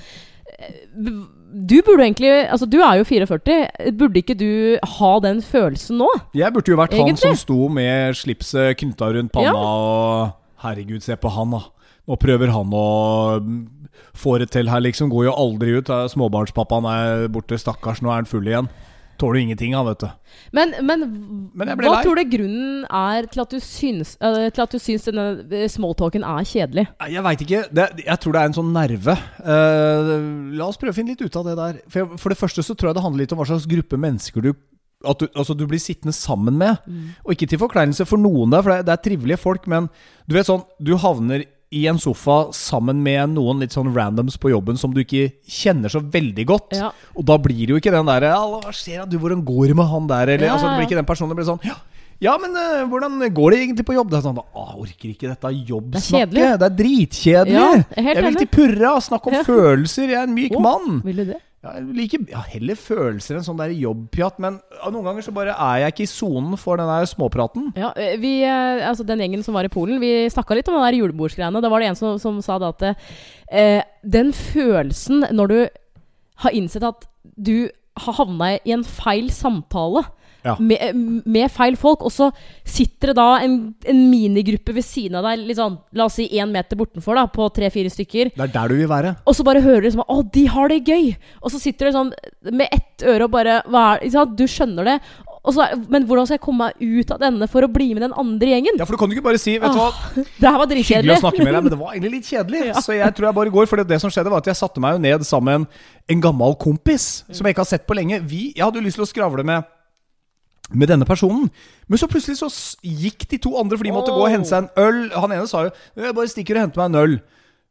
Du burde egentlig Altså, du er jo 44. Burde ikke du ha den følelsen nå? Jeg burde jo vært han som sto med slipset knytta rundt panna Ja. og Herregud, se på han, da. Nå prøver han å få det til her, liksom. Går jo aldri ut. Småbarnspappaen er borte, stakkars. Nå er han full igjen. Tåler ingenting, han, vet du. Men, men, Men hva lei. tror du grunnen er til at du syns, uh, til at du syns denne eh, smalltalken er kjedelig? Jeg veit ikke. Det, jeg tror det er en sånn nerve. Uh, la oss prøve å finne litt ut av det der. For, jeg- for det første så tror jeg det handler litt om hva slags gruppe mennesker du at du, altså du blir sittende sammen med. Og ikke til forkleinelse for noen der, for det er, det er trivelige folk, men du vet sånn Du havner i en sofa sammen med noen litt sånn randoms på jobben som du ikke kjenner så veldig godt. Ja. Og da blir det jo ikke den derre 'Hva skjer. Du, hvordan går det med han der?' Eller, Ja, altså, det blir ikke den personen. Det blir sånn 'Ja, ja men uh, hvordan går det egentlig på jobb?' Det er sånn jeg orker ikke dette jobbsnakket. Det er Det er, dritkjedelig. Ja, jeg vil til purra, snakke om Ja. følelser. Jeg er en myk oh, mann. Vil du det? Ja, jeg liker ja, heller følelser enn sånn der jobbpjatt. Men noen ganger så bare er jeg ikke i sonen for den der småpraten. Ja, eh, vi, eh, altså Den gjengen som var i Polen, vi snakka litt om den der julebordsgreiene. Da var det en som, som sa det at eh, den følelsen når du har innsett at du har havna i en feil samtale Ja. med, eh, med feil folk, og så sitter det da en, en minigruppe ved siden av deg, sånn, la oss si én meter bortenfor, da, på tre-fire stykker. Det er der du vil være. Og så bare hører du liksom Å, de har det gøy! Og så sitter du sånn med ett øre og bare er, sant? Du skjønner det. Og så, men hvordan skal jeg komme meg ut av denne for å bli med den andre gjengen? Ja, for du kan jo ikke bare si Vet du hva, Det her var hyggelig å snakke med deg, men det var egentlig litt kjedelig. Så jeg tror jeg bare går. For det, det som skjedde, var at jeg satte meg jo ned sammen med en, en gammel kompis som jeg ikke har sett på lenge. Vi, jeg hadde jo lyst til å skravle med med denne personen. Men så plutselig så gikk de to andre, for de måtte gå og hente seg en øl. Han ene sa jo Jeg bare stikker og henter meg en øl.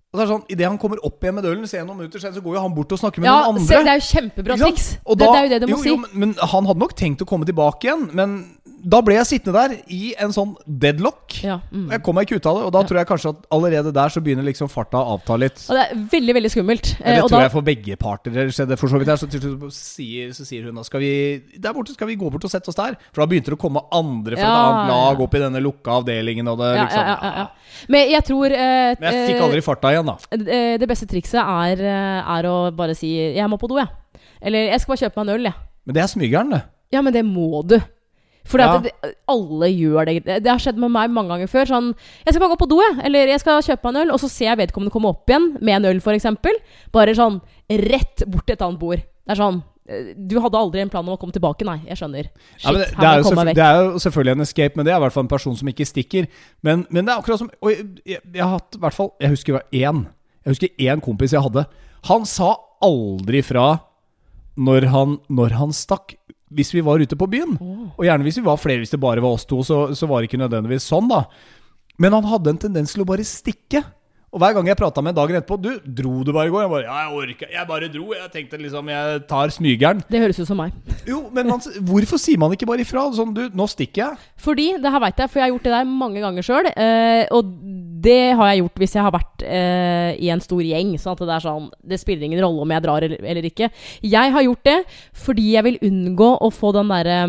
Og så er det sånn, Idet han kommer opp igjen med ølen, ser noen minutter senere, så går jo han bort og snakker med Ja, noen se, det er jo kjempebra triks. Det, det er jo det du må jo, si. Jo, men, men han hadde nok tenkt å komme tilbake igjen. Men da ble jeg sittende der i en sånn deadlock. Ja, mm. Jeg kom meg ikke ut av det, og da tror jeg kanskje at allerede der så begynner liksom farta å avta litt. Og det er veldig, veldig skummelt. Eh, det tror da, jeg for begge parter skjedde. For så vidt her, så sier, så sier hun da skal vi, Der borte skal vi gå bort og sette oss der. For da begynte det å komme andre fra et Ja, annet lag ja. opp i denne lukka avdelingen. Og det, ja, liksom, ja, ja, ja. Men jeg tror eh, Men jeg fikk eh, aldri farta igjen, da. eh, Det beste trikset er, eh, er å bare si 'jeg må på do', jeg. Eller 'jeg skal bare kjøpe meg en øl', jeg. Men det er smygeren, det. Ja, men det må du. Fordi Ja. at det, alle gjør det. Det har skjedd med meg mange ganger før. Sånn, jeg skal bare gå på do, jeg. Eller jeg skal kjøpe meg en øl, og så ser jeg vedkommende komme opp igjen med en øl, f.eks. Bare sånn rett bort til et annet bord. Det er sånn eh, Du hadde aldri en plan om å komme tilbake, nei. Jeg skjønner. Shit, Ja, det, det, er jo det er jo selvfølgelig en escape, men det er i hvert fall en person som ikke stikker. Men, men det er akkurat som Og jeg, jeg, jeg har hatt i hvert fall Jeg husker én. Jeg husker én kompis jeg hadde. Han sa aldri fra når han, når han stakk. Hvis vi var ute på byen. Og gjerne hvis vi var flere, hvis det bare var oss to, så, så var det ikke nødvendigvis sånn, da. Men han hadde en tendens til å bare stikke. Og hver gang jeg prata med ham dagen etterpå Du, dro du bare i går? Jeg bare Ja, jeg orka Jeg bare dro. Jeg tenkte liksom Jeg tar smygeren. Det høres ut som meg. Jo, men man, hvorfor sier man ikke bare ifra? Sånn, du, nå stikker jeg. Fordi, det her veit jeg, for jeg har gjort det der mange ganger sjøl. Eh, og det har jeg gjort hvis jeg har vært eh, i en stor gjeng. Sånn at det er sånn Det spiller ingen rolle om jeg drar eller, eller ikke. Jeg har gjort det fordi jeg vil unngå å få den derre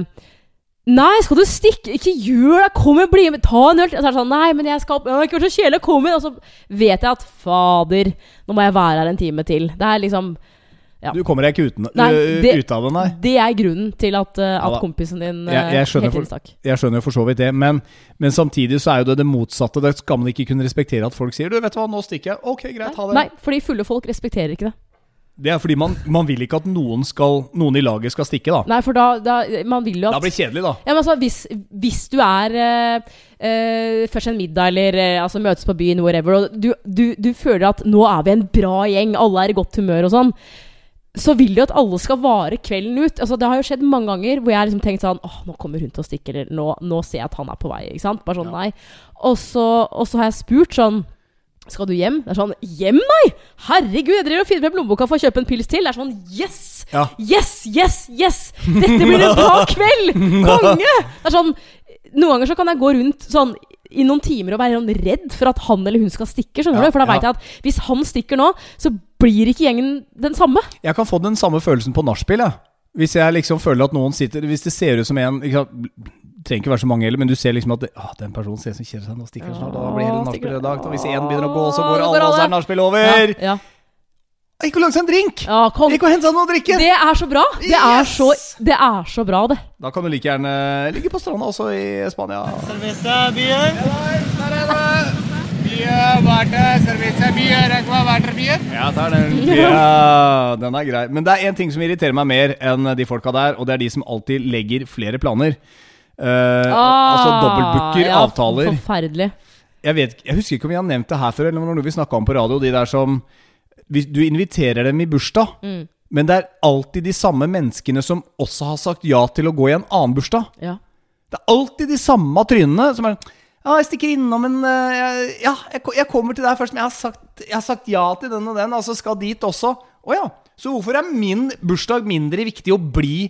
Nei, skal du stikke? Ikke gjør det! Kom igjen, bli med! Ta en øl! Og så er det sånn Nei, men jeg skal opp. Det har ikke vært så kjedelig. Kom igjen! Og så vet jeg at fader, nå må jeg være her en time til. Det er liksom Ja. Du kommer deg ikke uten, Nei, det- ut av det, nei. Det er grunnen til at, Ja at da. kompisen din Jeg- jeg skjønner for- Jeg skjønner for så vidt det, men, men samtidig så er jo det det motsatte. Det skal man ikke kunne respektere at folk sier Du, vet du hva, nå stikker jeg. Ok, greit, ha det. Nei, fordi fulle folk respekterer ikke det. Det er fordi man, man vil ikke at noen, skal, noen i laget skal stikke, da. Nei, for da, da Man vil jo Da at blir det kjedelig, da. ja, men altså, hvis, hvis du er eh, eh, først en middag eller eh, altså møtes på byen, whatever, og du, du, du føler at nå er vi en bra gjeng, alle er i godt humør og sånn, så vil du at alle skal vare kvelden ut. Altså, det har jo skjedd mange ganger hvor jeg har liksom tenkt sånn Åh, nå kommer hun til å stikke, eller nå, nå ser jeg at han er på vei. Ikke sant? Bare sånn, Ja. nei. Og så, og så har jeg spurt sånn skal du hjem? Det er sånn Hjem, nei! Herregud, jeg driver og finner frem lommeboka for å kjøpe en pils til. Det er sånn Yes! Ja. Yes, yes, yes! Dette blir en bra kveld! Konge! Det er sånn Noen ganger så kan jeg gå rundt sånn i noen timer og være sånn redd for at han eller hun skal stikke. skjønner Ja, du? For da ja. vet jeg at hvis han stikker nå, så blir ikke gjengen den samme. Jeg kan få den samme følelsen på nachspiel, jeg. Hvis jeg liksom føler at noen sitter Hvis det ser ut som en ikke sant, Trenger ikke være så mange heller, men du ser liksom at det, ah, den personen ser ut som kjeder seg. Nå stikker han snart. Da blir hele nachspielet ødelagt. Og hvis én begynner å gå, så går alle, oss og så er nachspiel over. Ja, ja. Gikk og lagde seg en drink! ja kom. Gikk og seg noe å drikke! Det er så bra! Det er så, det er så bra, det. Da kan du like gjerne ligge på stranda også i Spania. Cerveza, beer. Ja, tar den. Ja, den er grei. Men det er én ting som irriterer meg mer enn de folka der, og det er de som alltid legger flere planer. Eh, altså dobbeltbooker Ah, ja, avtaler. Forferdelig. Jeg, vet, jeg husker ikke om vi har nevnt det her før, eller om det var noe vi snakka om på radio. De der som hvis Du inviterer dem i bursdag, Mm. men det er alltid de samme menneskene som også har sagt ja til å gå i en annen bursdag. Ja. Det er alltid de samme trynene som er Ja, jeg stikker innom en eh, Ja, jeg kommer til deg først, men jeg har, sagt, jeg har sagt ja til den og den, altså skal dit også. Å ja. Så hvorfor er min bursdag mindre viktig å bli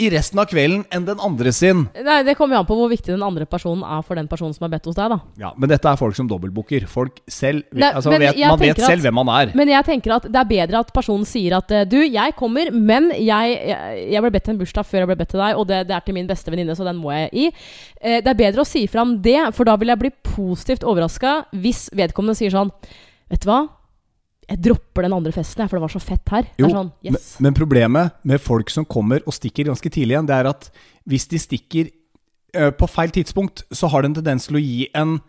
i resten av kvelden enn den andre sin? Nei, Det kommer jo an på hvor viktig den andre personen er for den personen som er bedt hos deg. da Ja, Men dette er folk som dobbeltbooker. Folk selv Nei, altså, vet, Man vet at- selv hvem man er. Men jeg tenker at det er bedre at personen sier at eh, du, jeg kommer, men jeg, jeg, jeg ble bedt til en bursdag før jeg ble bedt til deg, og det, det er til min beste venninne, så den må jeg i. Eh, det er bedre å si fram det, for da vil jeg bli positivt overraska hvis vedkommende sier sånn Vet du hva? Jeg dropper den andre festen, for det var så fett her. Jo, sånn, yes. men, men problemet med folk som kommer og stikker ganske tidlig igjen, det er at hvis de stikker eh, på feil tidspunkt, så har det en tendens til å gi en,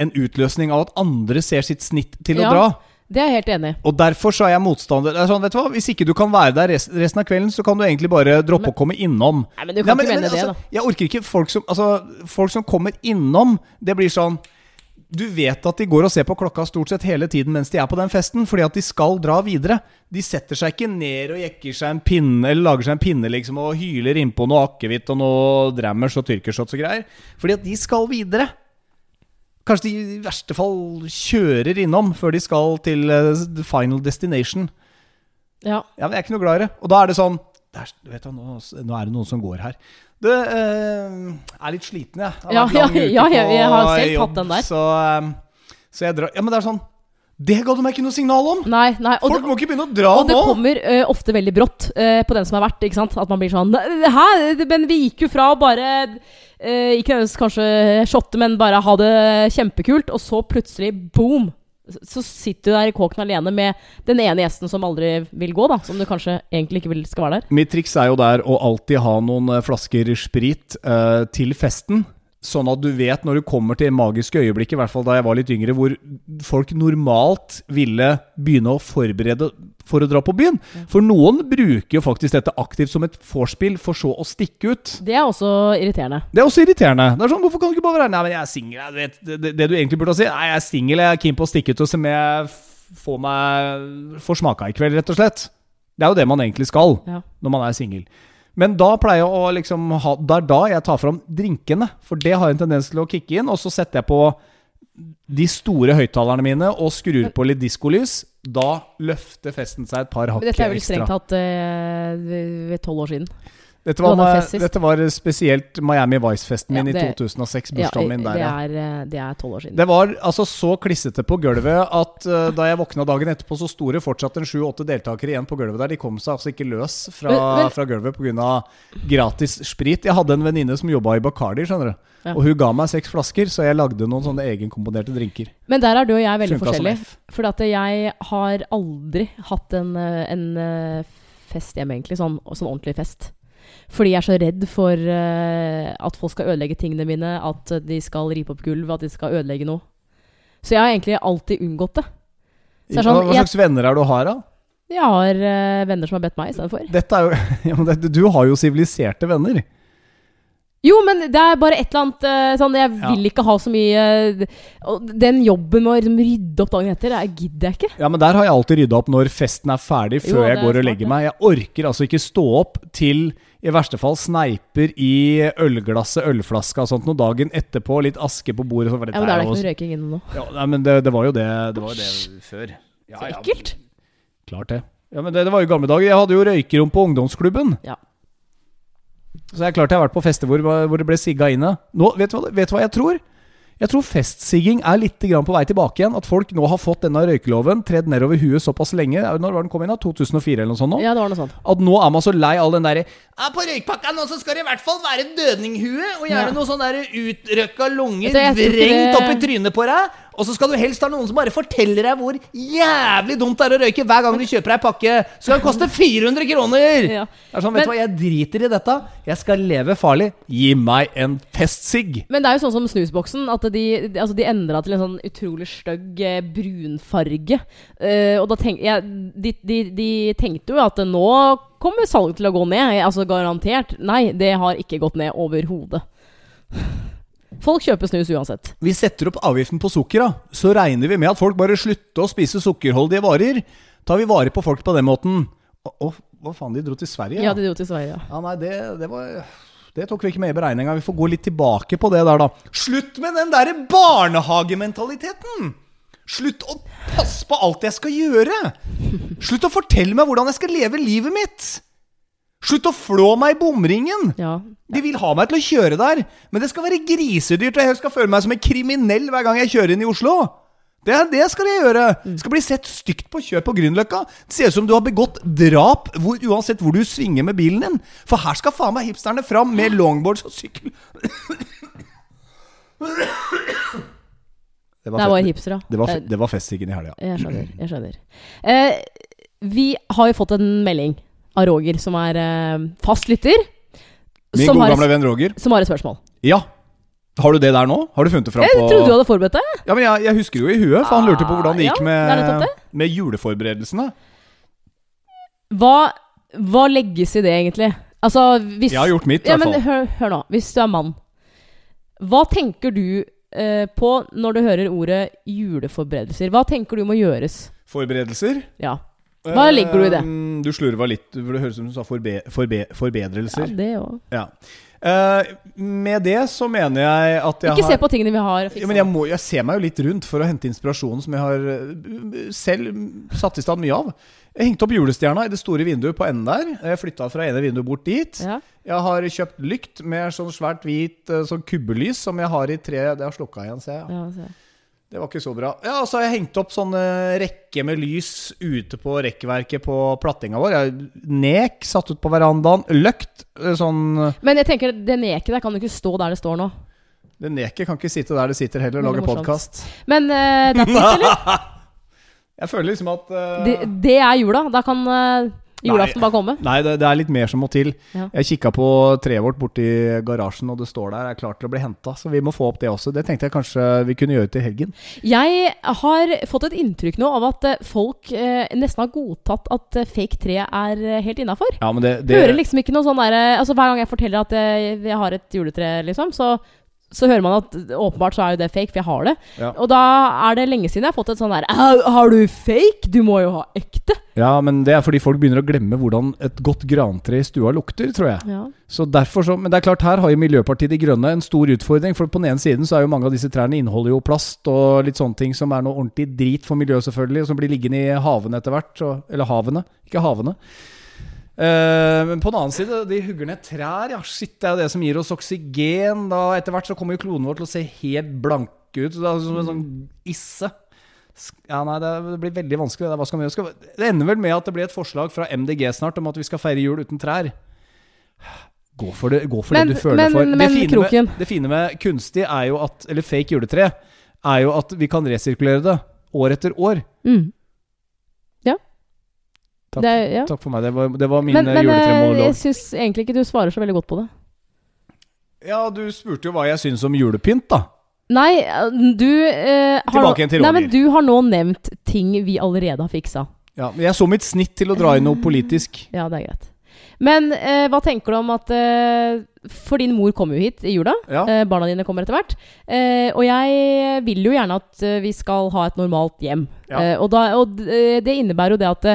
en utløsning av at andre ser sitt snitt til å Ja. dra. Det er jeg helt enig i. Og derfor så er jeg motstander. Det er sånn, vet du hva? Hvis ikke du kan være der resten av kvelden, så kan du egentlig bare droppe å komme innom. Nei, men du kan ikke mene det, altså, da. Jeg orker ikke folk som Altså, folk som kommer innom, det blir sånn du vet at de går og ser på klokka stort sett hele tiden mens de er på den festen, fordi at de skal dra videre. De setter seg ikke ned og jekker seg en pinne eller lager seg en pinne liksom og hyler innpå noe akevitt og noe drammers og tyrkershots og greier. Fordi at de skal videre. Kanskje de i verste fall kjører innom før de skal til eh, the final destination. Ja. Ja, men jeg er ikke noe glad i det. Og da er det sånn der, er, du, nå, nå er det noen som går her. Du, eh, er litt sliten, jeg. Det Ja, ja, ja, jeg- jeg har selv jobb, tatt den der. Så, eh, så jeg drar Ja, men det er sånn Det ga du meg ikke noe signal om! Nei, nei. Folk det, må ikke begynne å dra og det kommer eh, ofte veldig brått eh, på den som har vært. Ikke sant? At man blir sånn Hæ? Men vi gikk jo fra å bare eh, Ikke kanskje shotte, men bare ha det kjempekult, og så plutselig boom! Så sitter du der i kåken alene med den ene gjesten som aldri vil gå, da. Som du kanskje egentlig ikke vil skal være der. Mitt triks er jo der å alltid ha noen eh, flasker sprit eh, til festen. Sånn at du vet når du kommer til magiske øyeblikk, i hvert fall da jeg var litt yngre, hvor folk normalt ville begynne å forberede for å dra på byen. For noen bruker jo faktisk dette aktivt som et vorspiel, for så å stikke ut. Det er også irriterende. Det er også irriterende. Det er sånn, Hvorfor kan du ikke bare være Nei, men jeg er singel. Det, det, det du egentlig burde si, Nei, jeg er singel, jeg er keen på å stikke ut og se om jeg får meg Får smaka i kveld, rett og slett. Det er jo det man egentlig skal Ja. når man er singel. Men da pleier jeg å liksom ha Det er da jeg tar fram drinkene. For det har en tendens til å kicke inn. Og så setter jeg på de store høyttalerne mine og skrur på litt diskolys. Da løfter festen seg et par hakk ekstra. dette er vel strengt tatt eh, ved tolv år siden. Dette var, dette var spesielt Miami Vice-festen min Ja, i det- 2006. Ja, Bursdagen min der, ja. eh, det er tolv år siden. Det var altså så klissete på gulvet at uh, da jeg våkna dagen etterpå, så sto det fortsatt en sju-åtte deltakere igjen på gulvet der. De kom seg altså ikke løs fra, Men- fra gulvet pga. gratis sprit. Jeg hadde en venninne som jobba i Bacardi, skjønner du. Ja. Og hun ga meg seks flasker, så jeg lagde noen sånne egenkomponerte drinker. Men der er du og jeg veldig Funka forskjellige. For at jeg har aldri hatt en, eh, en fest hjemme, egentlig. Sånn, sånn ordentlig fest. Fordi jeg er så redd for uh, at folk skal ødelegge tingene mine, at de skal ripe opp gulv, at de skal ødelegge noe. Så jeg har egentlig alltid unngått det. Så det sånn, Hva, hva jeg- slags venner er du har, da? Jeg har uh, venner som har bedt meg istedenfor. Ja, men det, du har jo siviliserte venner. Jo, men det er bare et eller annet eh, sånn Jeg Ja. vil ikke ha så mye Den jobben med å liksom rydde opp dagen etter, det gidder jeg ikke. Ja, men der har jeg alltid rydda opp når festen er ferdig, før jo, jeg går og legger meg. Jeg orker altså ikke stå opp til i verste fall sneiper i ølglasset, ølflaska og sånt noe dagen etterpå, litt aske på bordet. Ja, men Da er det ikke noe røyking inne nå. Ja, nei, men det, det var jo det Det var jo det før. Ja, Så ja, klart det. Ja, men det, det var jo gamle dager. Jeg hadde jo røykerom på ungdomsklubben. Ja. Så jeg er klart jeg har vært på fester hvor, hvor det ble sigga inne. Nå, vet du, hva, vet du hva jeg tror? Jeg tror festsigging er litt grann på vei tilbake igjen. At folk nå har fått denne røykeloven tredd nedover huet såpass lenge. Når var den kom inn? da? 2004 eller noe sånt? nå? Ja, det var noe sånt. At nå er man så lei all den derre ja, På røykpakka nå så skal det i hvert fall være dødninghue, og gjerne Ja. noe sånn der utrøkka lunger vrengt opp i trynet på deg. Og så skal du helst ha noen som bare forteller deg hvor jævlig dumt det er å røyke hver gang du kjøper deg pakke. Så skal det koste 400 kroner! Ja. Det er sånn, vet du hva, Jeg driter i dette. Jeg skal leve farlig. Gi meg en festsigg. Men det er jo sånn som snusboksen, at de, de- altså de endra til en sånn utrolig stygg eh, brunfarge. Uh, og da tenk, ja, de, de, de tenkte jo at nå kommer salget til å gå ned. Altså garantert. Nei, det har ikke gått ned overhodet. Folk kjøper snus uansett. Vi setter opp avgiften på sukker, da. Så regner vi med at folk bare slutter å spise sukkerholdige varer. Tar vi vare på folk på den måten. Å, å, hva faen, de dro til Sverige? Ja, de dro til Sverige. ja. Ja, nei, det, det var Det tok vi ikke med i beregninga. Vi får gå litt tilbake på det der, da. Slutt med den derre barnehagementaliteten! Slutt å passe på alt jeg skal gjøre! Slutt å fortelle meg hvordan jeg skal leve livet mitt! Slutt å flå meg i bomringen! Ja. De vil ha meg til å kjøre der, men det skal være grisedyrt, og jeg skal føle meg som en kriminell hver gang jeg kjører inn i Oslo. Det, det skal jeg gjøre. Det skal bli sett stygt på kjør på Grünerløkka. Det ser ut som du har begått drap hvor, uansett hvor du svinger med bilen din. For her skal faen meg hipsterne fram med longboards og sykkel. Det Det var fett. hipstere. Det var, det var festsiggen i helga. Jeg skjønner. jeg skjønner eh, Vi har jo fått en melding av Roger, som er eh, fast lytter. Min Som gode har, gamle venn Roger. som har et spørsmål. Ja. Har du det der nå? Har du funnet det fram Jeg trodde du hadde forberedt deg. Ja, men jeg, jeg husker jo i huet, for han lurte på hvordan det Ah, gikk ja, med, det. med juleforberedelsene. Hva, hva legges i det, egentlig? Altså, hvis Jeg har gjort mitt, i ja, hvert men fall. hør, hør nå. Hvis du er mann, hva tenker du eh, på når du hører ordet juleforberedelser? Hva tenker du må gjøres? Forberedelser? Ja. Hva ligger du i det? Eh, Du slurva litt. for Det høres ut som du sa forbe, forbe, ja det også. Ja. Eh, med det så mener jeg at jeg Ikke se på tingene vi har. ja, men jeg, må, jeg ser meg jo litt rundt for å hente inspirasjonen som jeg har eh, selv satt i stand mye av. Jeg hengte opp julestjerna i det store vinduet på enden der. Jeg flytta fra ene vinduet bort dit. Ja. Jeg har kjøpt lykt med sånn svært hvit eh, sånn kubbelys som jeg har i tre Det har slukka igjen, ser jeg. Ja, se. Det var ikke så bra. Ja, så har jeg hengt opp sånne rekke med lys ute på rekkverket på plattinga vår. Jeg, nek satt ut på verandaen. Løkt. eh, Sånn Men jeg tenker, det neket der kan jo ikke stå der det står nå. Det neket kan ikke sitte der det sitter heller og lage podkast. Men uh, that's it, eller? Jeg føler liksom at uh... Det, det er jula. Da kan eh, julaften bare komme. Nei, det, det er litt mer som må til. Ja. Jeg kikka på treet vårt borti garasjen, og det står der er klart til å bli henta. Så vi må få opp det også. Det tenkte jeg kanskje vi kunne gjøre til helgen. Jeg har fått et inntrykk nå av at eh, folk eh, nesten har godtatt at eh, fake tre er eh, helt innafor. Ja, det, det Hører liksom ikke noe sånn derre Altså Hver gang jeg forteller at jeg, jeg har et juletre, liksom, så, så hører man at åpenbart så er jo det fake, for jeg har det. Ja. Og da er det lenge siden jeg har fått et sånn der Har du fake? Du må jo ha ekte. Ja, men det er fordi folk begynner å glemme hvordan et godt grantre i stua lukter, tror jeg. Ja. Så derfor så, Men det er klart, her har jo Miljøpartiet De Grønne en stor utfordring. For på den ene siden så er jo mange av disse trærne inneholder jo plast og litt sånne ting som er noe ordentlig drit for miljøet, selvfølgelig, og som blir liggende i havene etter hvert. Eller havene, ikke havene. Eh, men på den annen side, de hugger ned trær. Ja, shit, det er jo det som gir oss oksygen. Da Etter hvert så kommer jo kloden vår til å se helt blank ut. Det er som en sånn isse. Ja, nei, Det blir veldig vanskelig. det. Skal vi? Skal Det ender vel med at det blir et forslag fra MDG snart om at vi skal feire jul uten trær. Gå for det, gå for Men- det du føler men- for. men det, fine med, det fine med kunstig er jo at Eller fake juletre er jo at vi kan resirkulere det år etter år. Mm. Takk, Det, ja. takk for meg. Det var, det var min Men, eh, men eh, jeg syns egentlig ikke du svarer så veldig godt på det. Ja, du spurte jo hva jeg syns om julepynt, da. Nei, eh, du eh, har Tilbake igjen til Nei, Roger. men Du har nå nevnt ting vi allerede har fiksa. Ja, men jeg så mitt snitt til å dra inn noe politisk. Ja, det er greit. Men eh, hva tenker du om at eh, For din mor kommer jo hit i jula. Ja. Eh, barna dine kommer etter hvert. Eh, og jeg vil jo gjerne at eh, vi skal ha et normalt hjem. Ja. Eh, og da, og det innebærer jo det at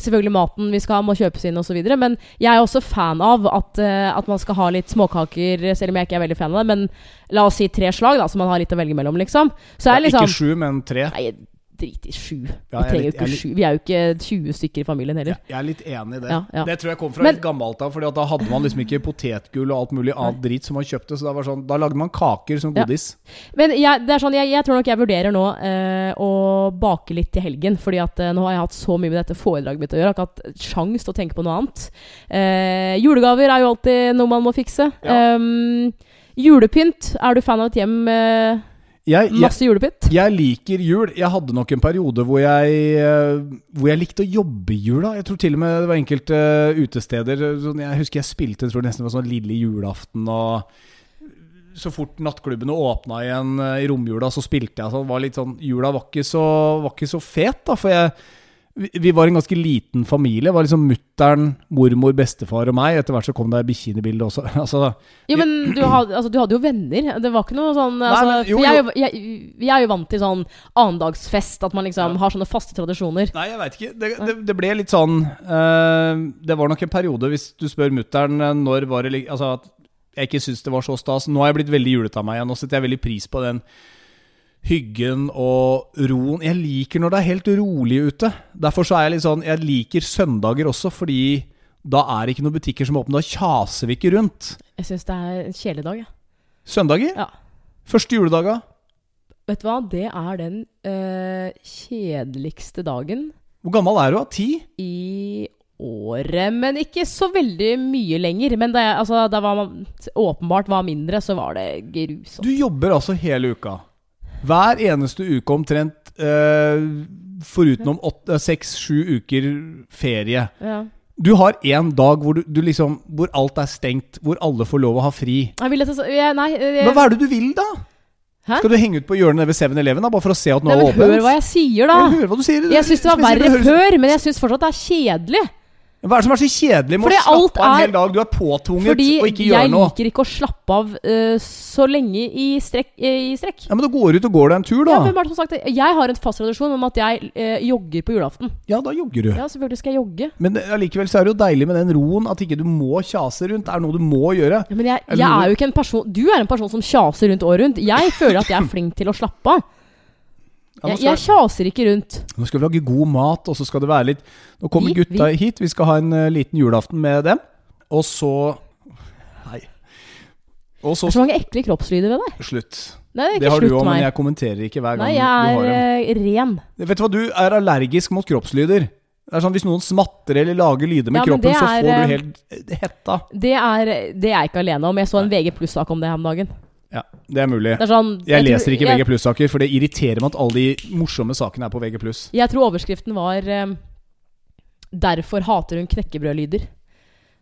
Selvfølgelig maten vi skal ha, må kjøpes inn osv. Men jeg er også fan av at, at man skal ha litt småkaker, selv om jeg ikke er veldig fan av det. Men la oss si tre slag, da, så man har litt å velge mellom, liksom. Så er liksom Ikke sju, men tre. Nei, drit i sju. Ja, vi er litt- jeg er ikke litt- sju. Vi er jo ikke 20 stykker i familien heller. Jeg er litt enig i det. Ja, ja. Det tror jeg kom fra Men- litt gammelt av. for da hadde man liksom ikke potetgull og alt mulig annet drit som man kjøpte. Så da, var sånn, da lagde man kaker som Ja. godis. Men jeg, det er sånn, jeg, jeg tror nok jeg vurderer nå eh, å bake litt til helgen. Fordi at eh, nå har jeg hatt så mye med dette foredraget mitt å gjøre. Jeg har ikke hatt sjans til å tenke på noe annet. Eh, julegaver er jo alltid noe man må fikse. Ja. Em, julepynt. Er du fan av et hjem med Jeg, jeg, masse julepynt? jeg liker jul. Jeg hadde nok en periode hvor jeg, eh, hvor jeg likte å jobbe i jula. Jeg tror til og med det var enkelte eh, utesteder sånn, Jeg husker jeg spilte jeg tror nesten det var sånn lille julaften. og så fort nattklubbene åpna igjen eh, i romjula, så spilte jeg sånn. Var litt sånn, jula var ikke så, var ikke så fet, da. For jeg, vi, var en ganske liten familie. Det var liksom mutter'n, mormor, bestefar og meg. Etter hvert så kom det bildet også. altså, Jo, men du hadde, altså, du hadde jo venner. Det var ikke noe sånn altså, men jo, jeg, jo. jeg, jeg er jo vant til sånn annendagsfest, at man liksom har sånne faste tradisjoner. Nei, jeg veit ikke. Det, det, det ble litt sånn uh, Det var nok en periode, hvis du spør mutter'n eh, når var det Altså at jeg ikke syns det var så stas. Nå har jeg blitt veldig julete av meg igjen. Nå setter jeg veldig pris på den hyggen og roen. Jeg liker når det er helt rolig ute. Derfor så er jeg litt sånn Jeg liker søndager også, fordi da er det ikke noen butikker som er åpne. Da kjaser vi ikke rundt. Jeg syns det er en kjedelig dag, jeg. Søndager? Ja. Første juledaga? Vet du hva? Det er den øh, kjedeligste dagen Hvor gammel er du? da? Ti? i året. Men ikke så veldig mye lenger. Men da, jeg, altså, åpenbart var mindre, så var det grusomt. Du jobber altså hele uka. Hver eneste uke omtrent, eh, forutenom åtte- seks-sju uker ferie. Ja. Du har én dag hvor, du, du liksom, hvor alt er stengt, hvor alle får lov å ha fri. Jeg vil at det, jeg, nei, jeg, Men hva er det du vil, da? Hæ? Skal du henge ut på hjørnet ved 7-Eleven bare for å se at noe er åpent? hør hva jeg sier, da! Jeg hører hva. Jeg syns det var verre før, men jeg syns fortsatt det er kjedelig. Hva er det som er så kjedelig med Fordi å slappe av en hel dag? Du er påtvunget Fordi å ikke gjøre jeg liker ikke å slappe av uh, så lenge i strekk. uh, I strekk. Ja, Men da går du ut og går deg en tur, da. Ja, hvem er det som sagt det? Jeg har en fast tradisjon om at jeg uh, jogger på julaften. Ja, da jogger du. Ja, selvfølgelig skal jeg jogge. Men allikevel så er det jo deilig med den roen, at ikke du må kjase rundt. Det er noe du må gjøre. Ja, men jeg, jeg er jo ikke en person Du er en person som kjaser rundt året rundt. Jeg føler at jeg er flink til å slappe av. Ja, Jeg, jeg kjaser ikke rundt. Nå skal vi lage god mat, og så skal det være litt Nå kommer Vi- gutta hit, vi skal ha en uh, liten julaften med dem. Og så Nei. Og så Det er så mange ekle kroppslyder ved deg. Slutt. Nei, det er Det har du òg, men jeg kommenterer ikke hver gang Nei, jeg har du har en. ren. Vet du hva, du er allergisk mot kroppslyder. Det er sånn Hvis noen smatter eller lager lyder med Ja, kroppen, er, så er, får eh, du helt eh, hetta. Det er, det er jeg ikke alene om. Jeg så en VG pluss-sak om det her om dagen. Ja, det er mulig. Det er sånn Jeg jeg, leser ikke jeg- VG pluss-saker, for det irriterer meg at alle de morsomme sakene er på VG. Jeg tror overskriften var um, 'Derfor hater hun knekkebrødlyder'.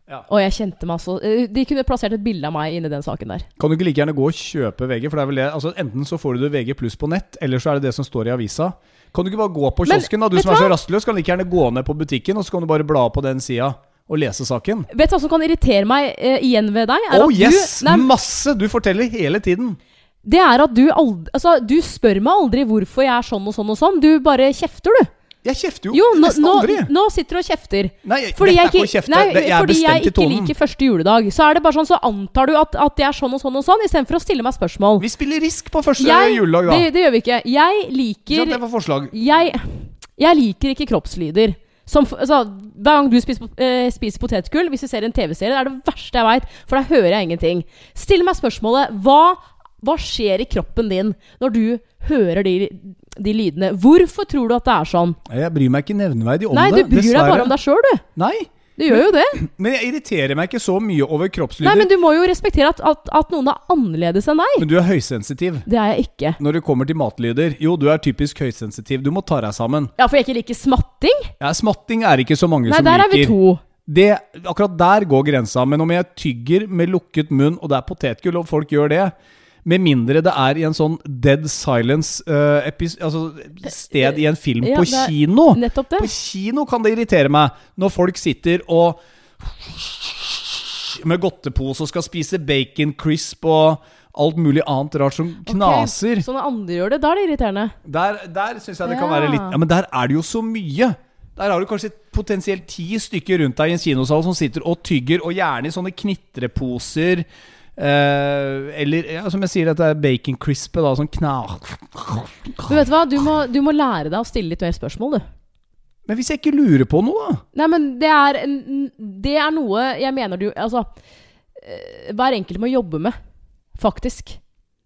Ja. Og jeg kjente meg så eh, De kunne plassert et bilde av meg inni den saken der. Kan du ikke like gjerne gå og kjøpe VG? For det er vel det, altså Enten så får du det VG på nett, eller så er det det som står i avisa. Kan du ikke bare gå på Men, kiosken, da? Du som er så rastløs, kan like gjerne gå ned på butikken, og så kan du bare bla på den sida og lese saken. Vet du hva som kan irritere meg eh, igjen ved deg? Er Oh at yes! Du, nei, Masse! Du forteller hele tiden. det er at du aldri Altså, du spør meg aldri hvorfor jeg er sånn og sånn og sånn. Du bare kjefter, du. Jeg kjefter jo, Jo, nå, nesten aldri. nå sitter du og kjefter. Nei, Fordi jeg ikke kjefte. nei, det, jeg fordi jeg ikke liker første juledag, så er det bare sånn, så antar du at, at jeg er sånn og sånn og sånn, istedenfor å stille meg spørsmål. Vi spiller Risk på første Jeg, juledag, da. det, det gjør vi ikke. Jeg liker Det jeg, jeg liker ikke kroppslyder. Som, altså, hver gang du spiser, eh, spiser potetgull, hvis du ser en TV-serie, det er det verste jeg veit, for da hører jeg ingenting. Still meg spørsmålet hva, hva skjer i kroppen din når du hører de, de lydene? Hvorfor tror du at det er sånn? Jeg bryr meg ikke nevneverdig om Nei, det. du bryr deg bare om deg sjøl, du. Nei, Du gjør jo det. men jeg irriterer meg ikke så mye over kroppslyder. Nei, men du må jo respektere at, at, at noen er annerledes enn deg. Men du er høysensitiv. Det er jeg ikke. Når det kommer til matlyder Jo, du er typisk høysensitiv. Du må ta deg sammen. Ja, for jeg ikke liker smatting? Ja, smatting er ikke så mange Nei, som der er vi to. Det, akkurat der går grensa. Men om jeg tygger med lukket munn, og det er potetgull, og folk gjør det med mindre det er i en sånn dead silence epis altså sted i en film Ja, på det kino. Nettopp det. På kino kan det irritere meg når folk sitter og med godtepose og skal spise bacon crisp og alt mulig annet rart som knaser. Okay, Så når andre gjør det, da er det irriterende. Der, der syns jeg det kan Ja. være litt Ja, Men der er det jo så mye. Der har du kanskje potensielt ti stykker rundt deg i en kinosal som sitter og tygger, og gjerne i sånne knitreposer. Eh, eller ja, som jeg sier, dette er bacon crispet, da. Sånn knar... Du vet hva, du må, du må lære deg å stille litt mer spørsmål, du. Men hvis jeg ikke lurer på noe, da? Nei, men det er, det er noe jeg mener du Altså, eh, hver enkelt må jobbe med, faktisk.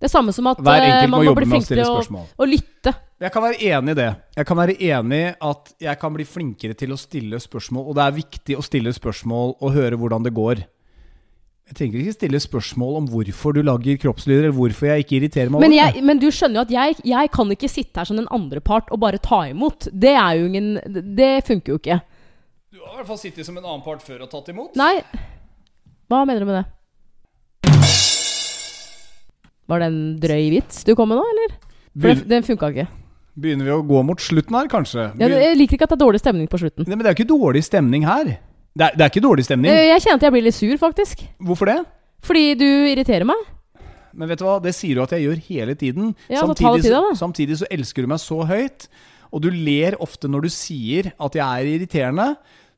Det er samme som at Hver eh, enkelt man må jobbe bli med å flinkere stille å, spørsmål. å lytte. Jeg kan være enig i det. Jeg kan være enig i at jeg kan bli flinkere til å stille spørsmål, og det er viktig å stille spørsmål og høre hvordan det går. Jeg trenger ikke stille spørsmål om hvorfor du lager kroppslyder, eller hvorfor jeg ikke irriterer meg Men, jeg, men du skjønner jo at jeg, jeg kan ikke sitte her som den andre part og bare ta imot. Det er jo ingen Det funker jo ikke. Du har i hvert fall sittet som en annen part før og tatt imot. Nei. Hva mener du med det? Var det en drøy vits du kom med nå, eller? For den funka ikke. Begynner vi å gå mot slutten her, kanskje? Ja, jeg liker ikke at det er dårlig stemning på slutten. Nei, men det er jo ikke dårlig stemning her. Det er, det er ikke dårlig stemning. Eh, Jeg kjenner at jeg blir litt sur, faktisk. Hvorfor det? Fordi du irriterer meg. Men vet du hva, det sier du at jeg gjør hele tiden. Ja, så ta det samtidig, til så, samtidig så elsker du meg så høyt, og du ler ofte når du sier at jeg er irriterende.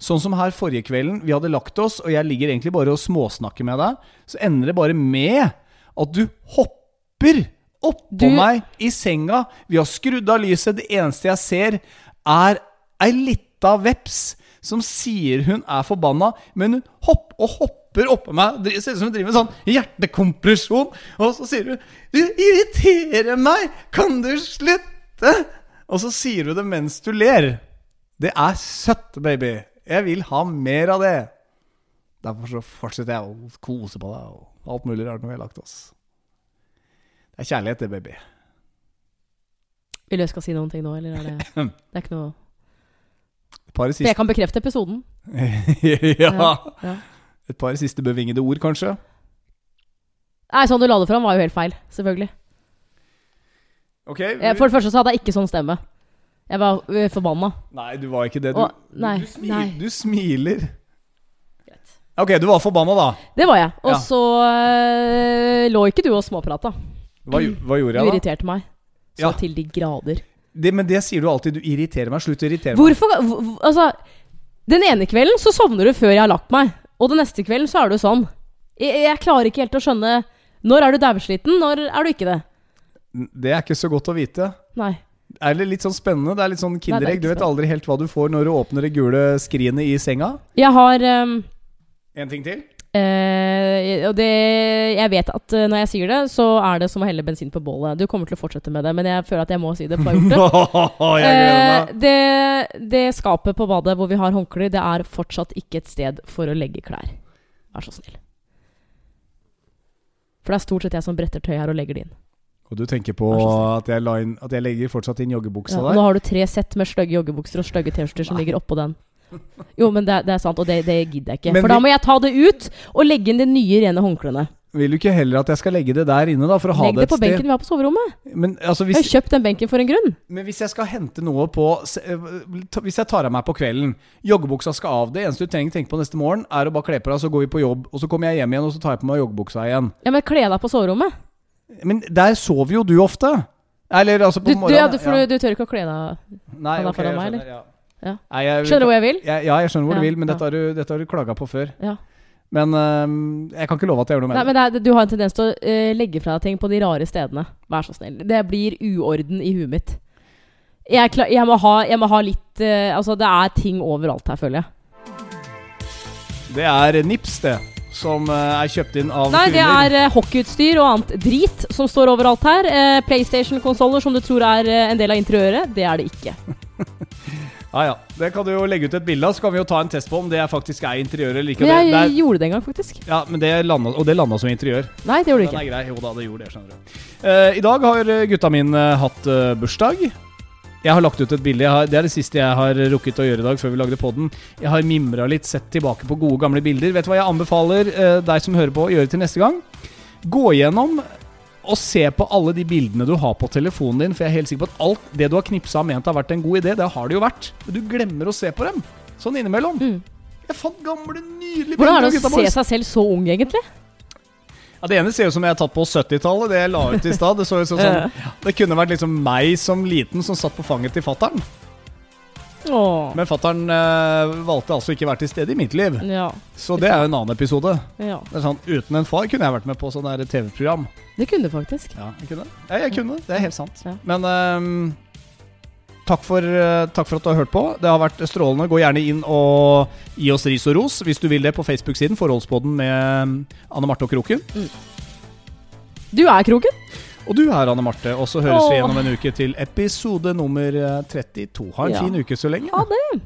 Sånn som her forrige kvelden, vi hadde lagt oss, og jeg ligger egentlig bare og småsnakker med deg. Så ender det bare med at du hopper oppå meg i senga. Vi har skrudd av lyset. Det eneste jeg ser, er ei lita veps som sier hun er forbanna, men hun hopper og hopper oppå meg. Det ser ut som hun driver med sånn hjertekompresjon. Og så sier hun 'Du irriterer meg! Kan du slutte?' Og så sier du det mens du ler. Det er søtt, baby. Jeg vil ha mer av det. Derfor så fortsetter jeg å kose på deg og alt mulig rart når vi har lagt oss. Det er kjærlighet, det, baby. Vil du jeg skal si noen ting nå, eller er det Det er ikke noe Par For siste jeg kan bekrefte episoden. Ja. ja. Et par siste bevingede ord, kanskje? Nei, sånn du la det fram, var jo helt feil. Selvfølgelig. Ok. vi... for det første så hadde jeg ikke sånn stemme. Jeg var øh, forbanna. Nei, du var ikke det. Du, og, nei, du, smil, nei. du smiler. Ok, du var forbanna, da. Det var jeg. Og Ja. så øh, lå ikke du og småprata. Hva, hva gjorde jeg, da? Du irriterte meg. Så Ja. til de grader. Det, men det sier du alltid. Du irriterer meg. Slutt å irritere meg. Hvorfor hvor- hvor- Altså, den ene kvelden så sovner du før jeg har lagt meg. Og den neste kvelden så er du sånn. Jeg, jeg klarer ikke helt å skjønne Når er du dausliten? Når er du ikke det? Det er ikke så godt å vite. Nei. Er det litt sånn spennende? Det er litt sånn er Kinderegg. Du vet aldri helt hva du får når du åpner det gule skrinet i senga. Jeg har um, En ting til? Eh, og det Jeg vet at uh, når jeg sier det, så er det som å helle bensin på bålet. Du kommer til å fortsette med det, men jeg føler at jeg må si det. For jeg har gjort det. Eh, det, det skapet på badet hvor vi har håndklær, det er fortsatt ikke et sted for å legge klær. Vær så snill. For det er stort sett jeg som bretter tøy her og legger det inn. Og du tenker på at jeg, inn, at jeg legger fortsatt inn joggebuksa Ja, der? nå har du tre sett med stygge joggebukser og stygge T-skjorter som ligger oppå den. Jo, men det, det er sant, og det, det gidder jeg ikke. Men For da må jeg ta det ut og legge inn de nye, rene håndklærne. Vil du ikke heller at jeg skal legge det der inne, da? For å ha Legg det det et på benken vi har på soverommet. Men, altså, Jeg har kjøpt den benken for en grunn. men hvis jeg skal hente noe på ta- Hvis jeg tar av meg på kvelden, joggebuksa skal av, det eneste du trenger tenke på neste morgen, er å bare kle på deg, så går vi på jobb, og så kommer jeg hjem igjen, og så tar jeg på meg joggebuksa igjen. Ja, men kle deg på soverommet. Men der sover jo du ofte. Eller altså på Du, du, ja, du, for du, du tør ikke å kle deg Nei, okay, ok, foran jeg meg, skjønner, ja. Ja. Nei, jeg, Skjønner du hvor jeg vil? Jeg, ja, jeg skjønner hvor du vil, men dette har du, dette har du klaga på før. Ja. Men øhm, jeg kan ikke love at jeg gjør noe med Nei, det. men Du har en tendens til å eh, legge fra deg ting på de rare stedene. Vær så snill. Det blir uorden i huet mitt. Jeg, klar, jeg, må, ha, jeg må ha litt eh, Altså, det er ting overalt her, føler jeg. Det er Nips, det, som øh, er kjøpt inn av Nei, det er eh, hockeyutstyr og annet drit som står overalt her. Eh, PlayStation-konsoller som du tror er eh, en del av interiøret. Det er det ikke. Ja, ja. Det kan du jo legge ut et bilde av, så kan vi jo ta en test på om det faktisk er interiør eller ikke. Men jeg det, det er, gjorde det en gang, faktisk. ja, men det landet, og det landa som interiør. Nei, det gjorde det ikke. Jo da, det gjorde det, skjønner du. Uh, I dag har eh, gutta mine eh, hatt uh, bursdag. Jeg har lagt ut et bilde. Har, det er det siste jeg har rukket å gjøre i dag før vi lagde podden. Jeg har mimra litt, sett tilbake på gode, gamle bilder. Vet du hva jeg anbefaler uh, deg som hører på, å gjøre til neste gang? Gå igjennom og se på alle de bildene du har på telefonen din. For jeg er helt sikker på at alt det du har knipsa og ment har vært en god idé, det har det jo vært. Men du glemmer å se på dem. Sånn innimellom. Mm. Jeg fant gamle, nydelige Hvordan er det å se seg selv så ung, egentlig? Ja, Det ene ser ut som jeg er tatt på 70-tallet. Det jeg la ut i stad. Det så ut som sånn, Det kunne vært liksom meg som liten som satt på fanget til fattern. Åh. Men fattern eh, valgte altså ikke å være til stede i mitt liv. Ja. Så det er jo en annen episode. ja. Det er sånn, Uten en far kunne jeg vært med på sånn der TV-program. Det kunne du faktisk. Ja, jeg kunne. Ja, jeg kunne. Det er helt sant. Ja. Men ehm, takk, for, eh, takk for at du har hørt på. Det har vært strålende. Gå gjerne inn og gi oss ris og ros hvis du vil det på Facebook-siden Forholdspodden med Anne Marte og Kroken. Du er Kroken. Og du er Anne Marte, og så høres vi Åh. igjen om en uke til episode nummer eh, 32. Ha en Ja. fin uke så lenge. Ha det.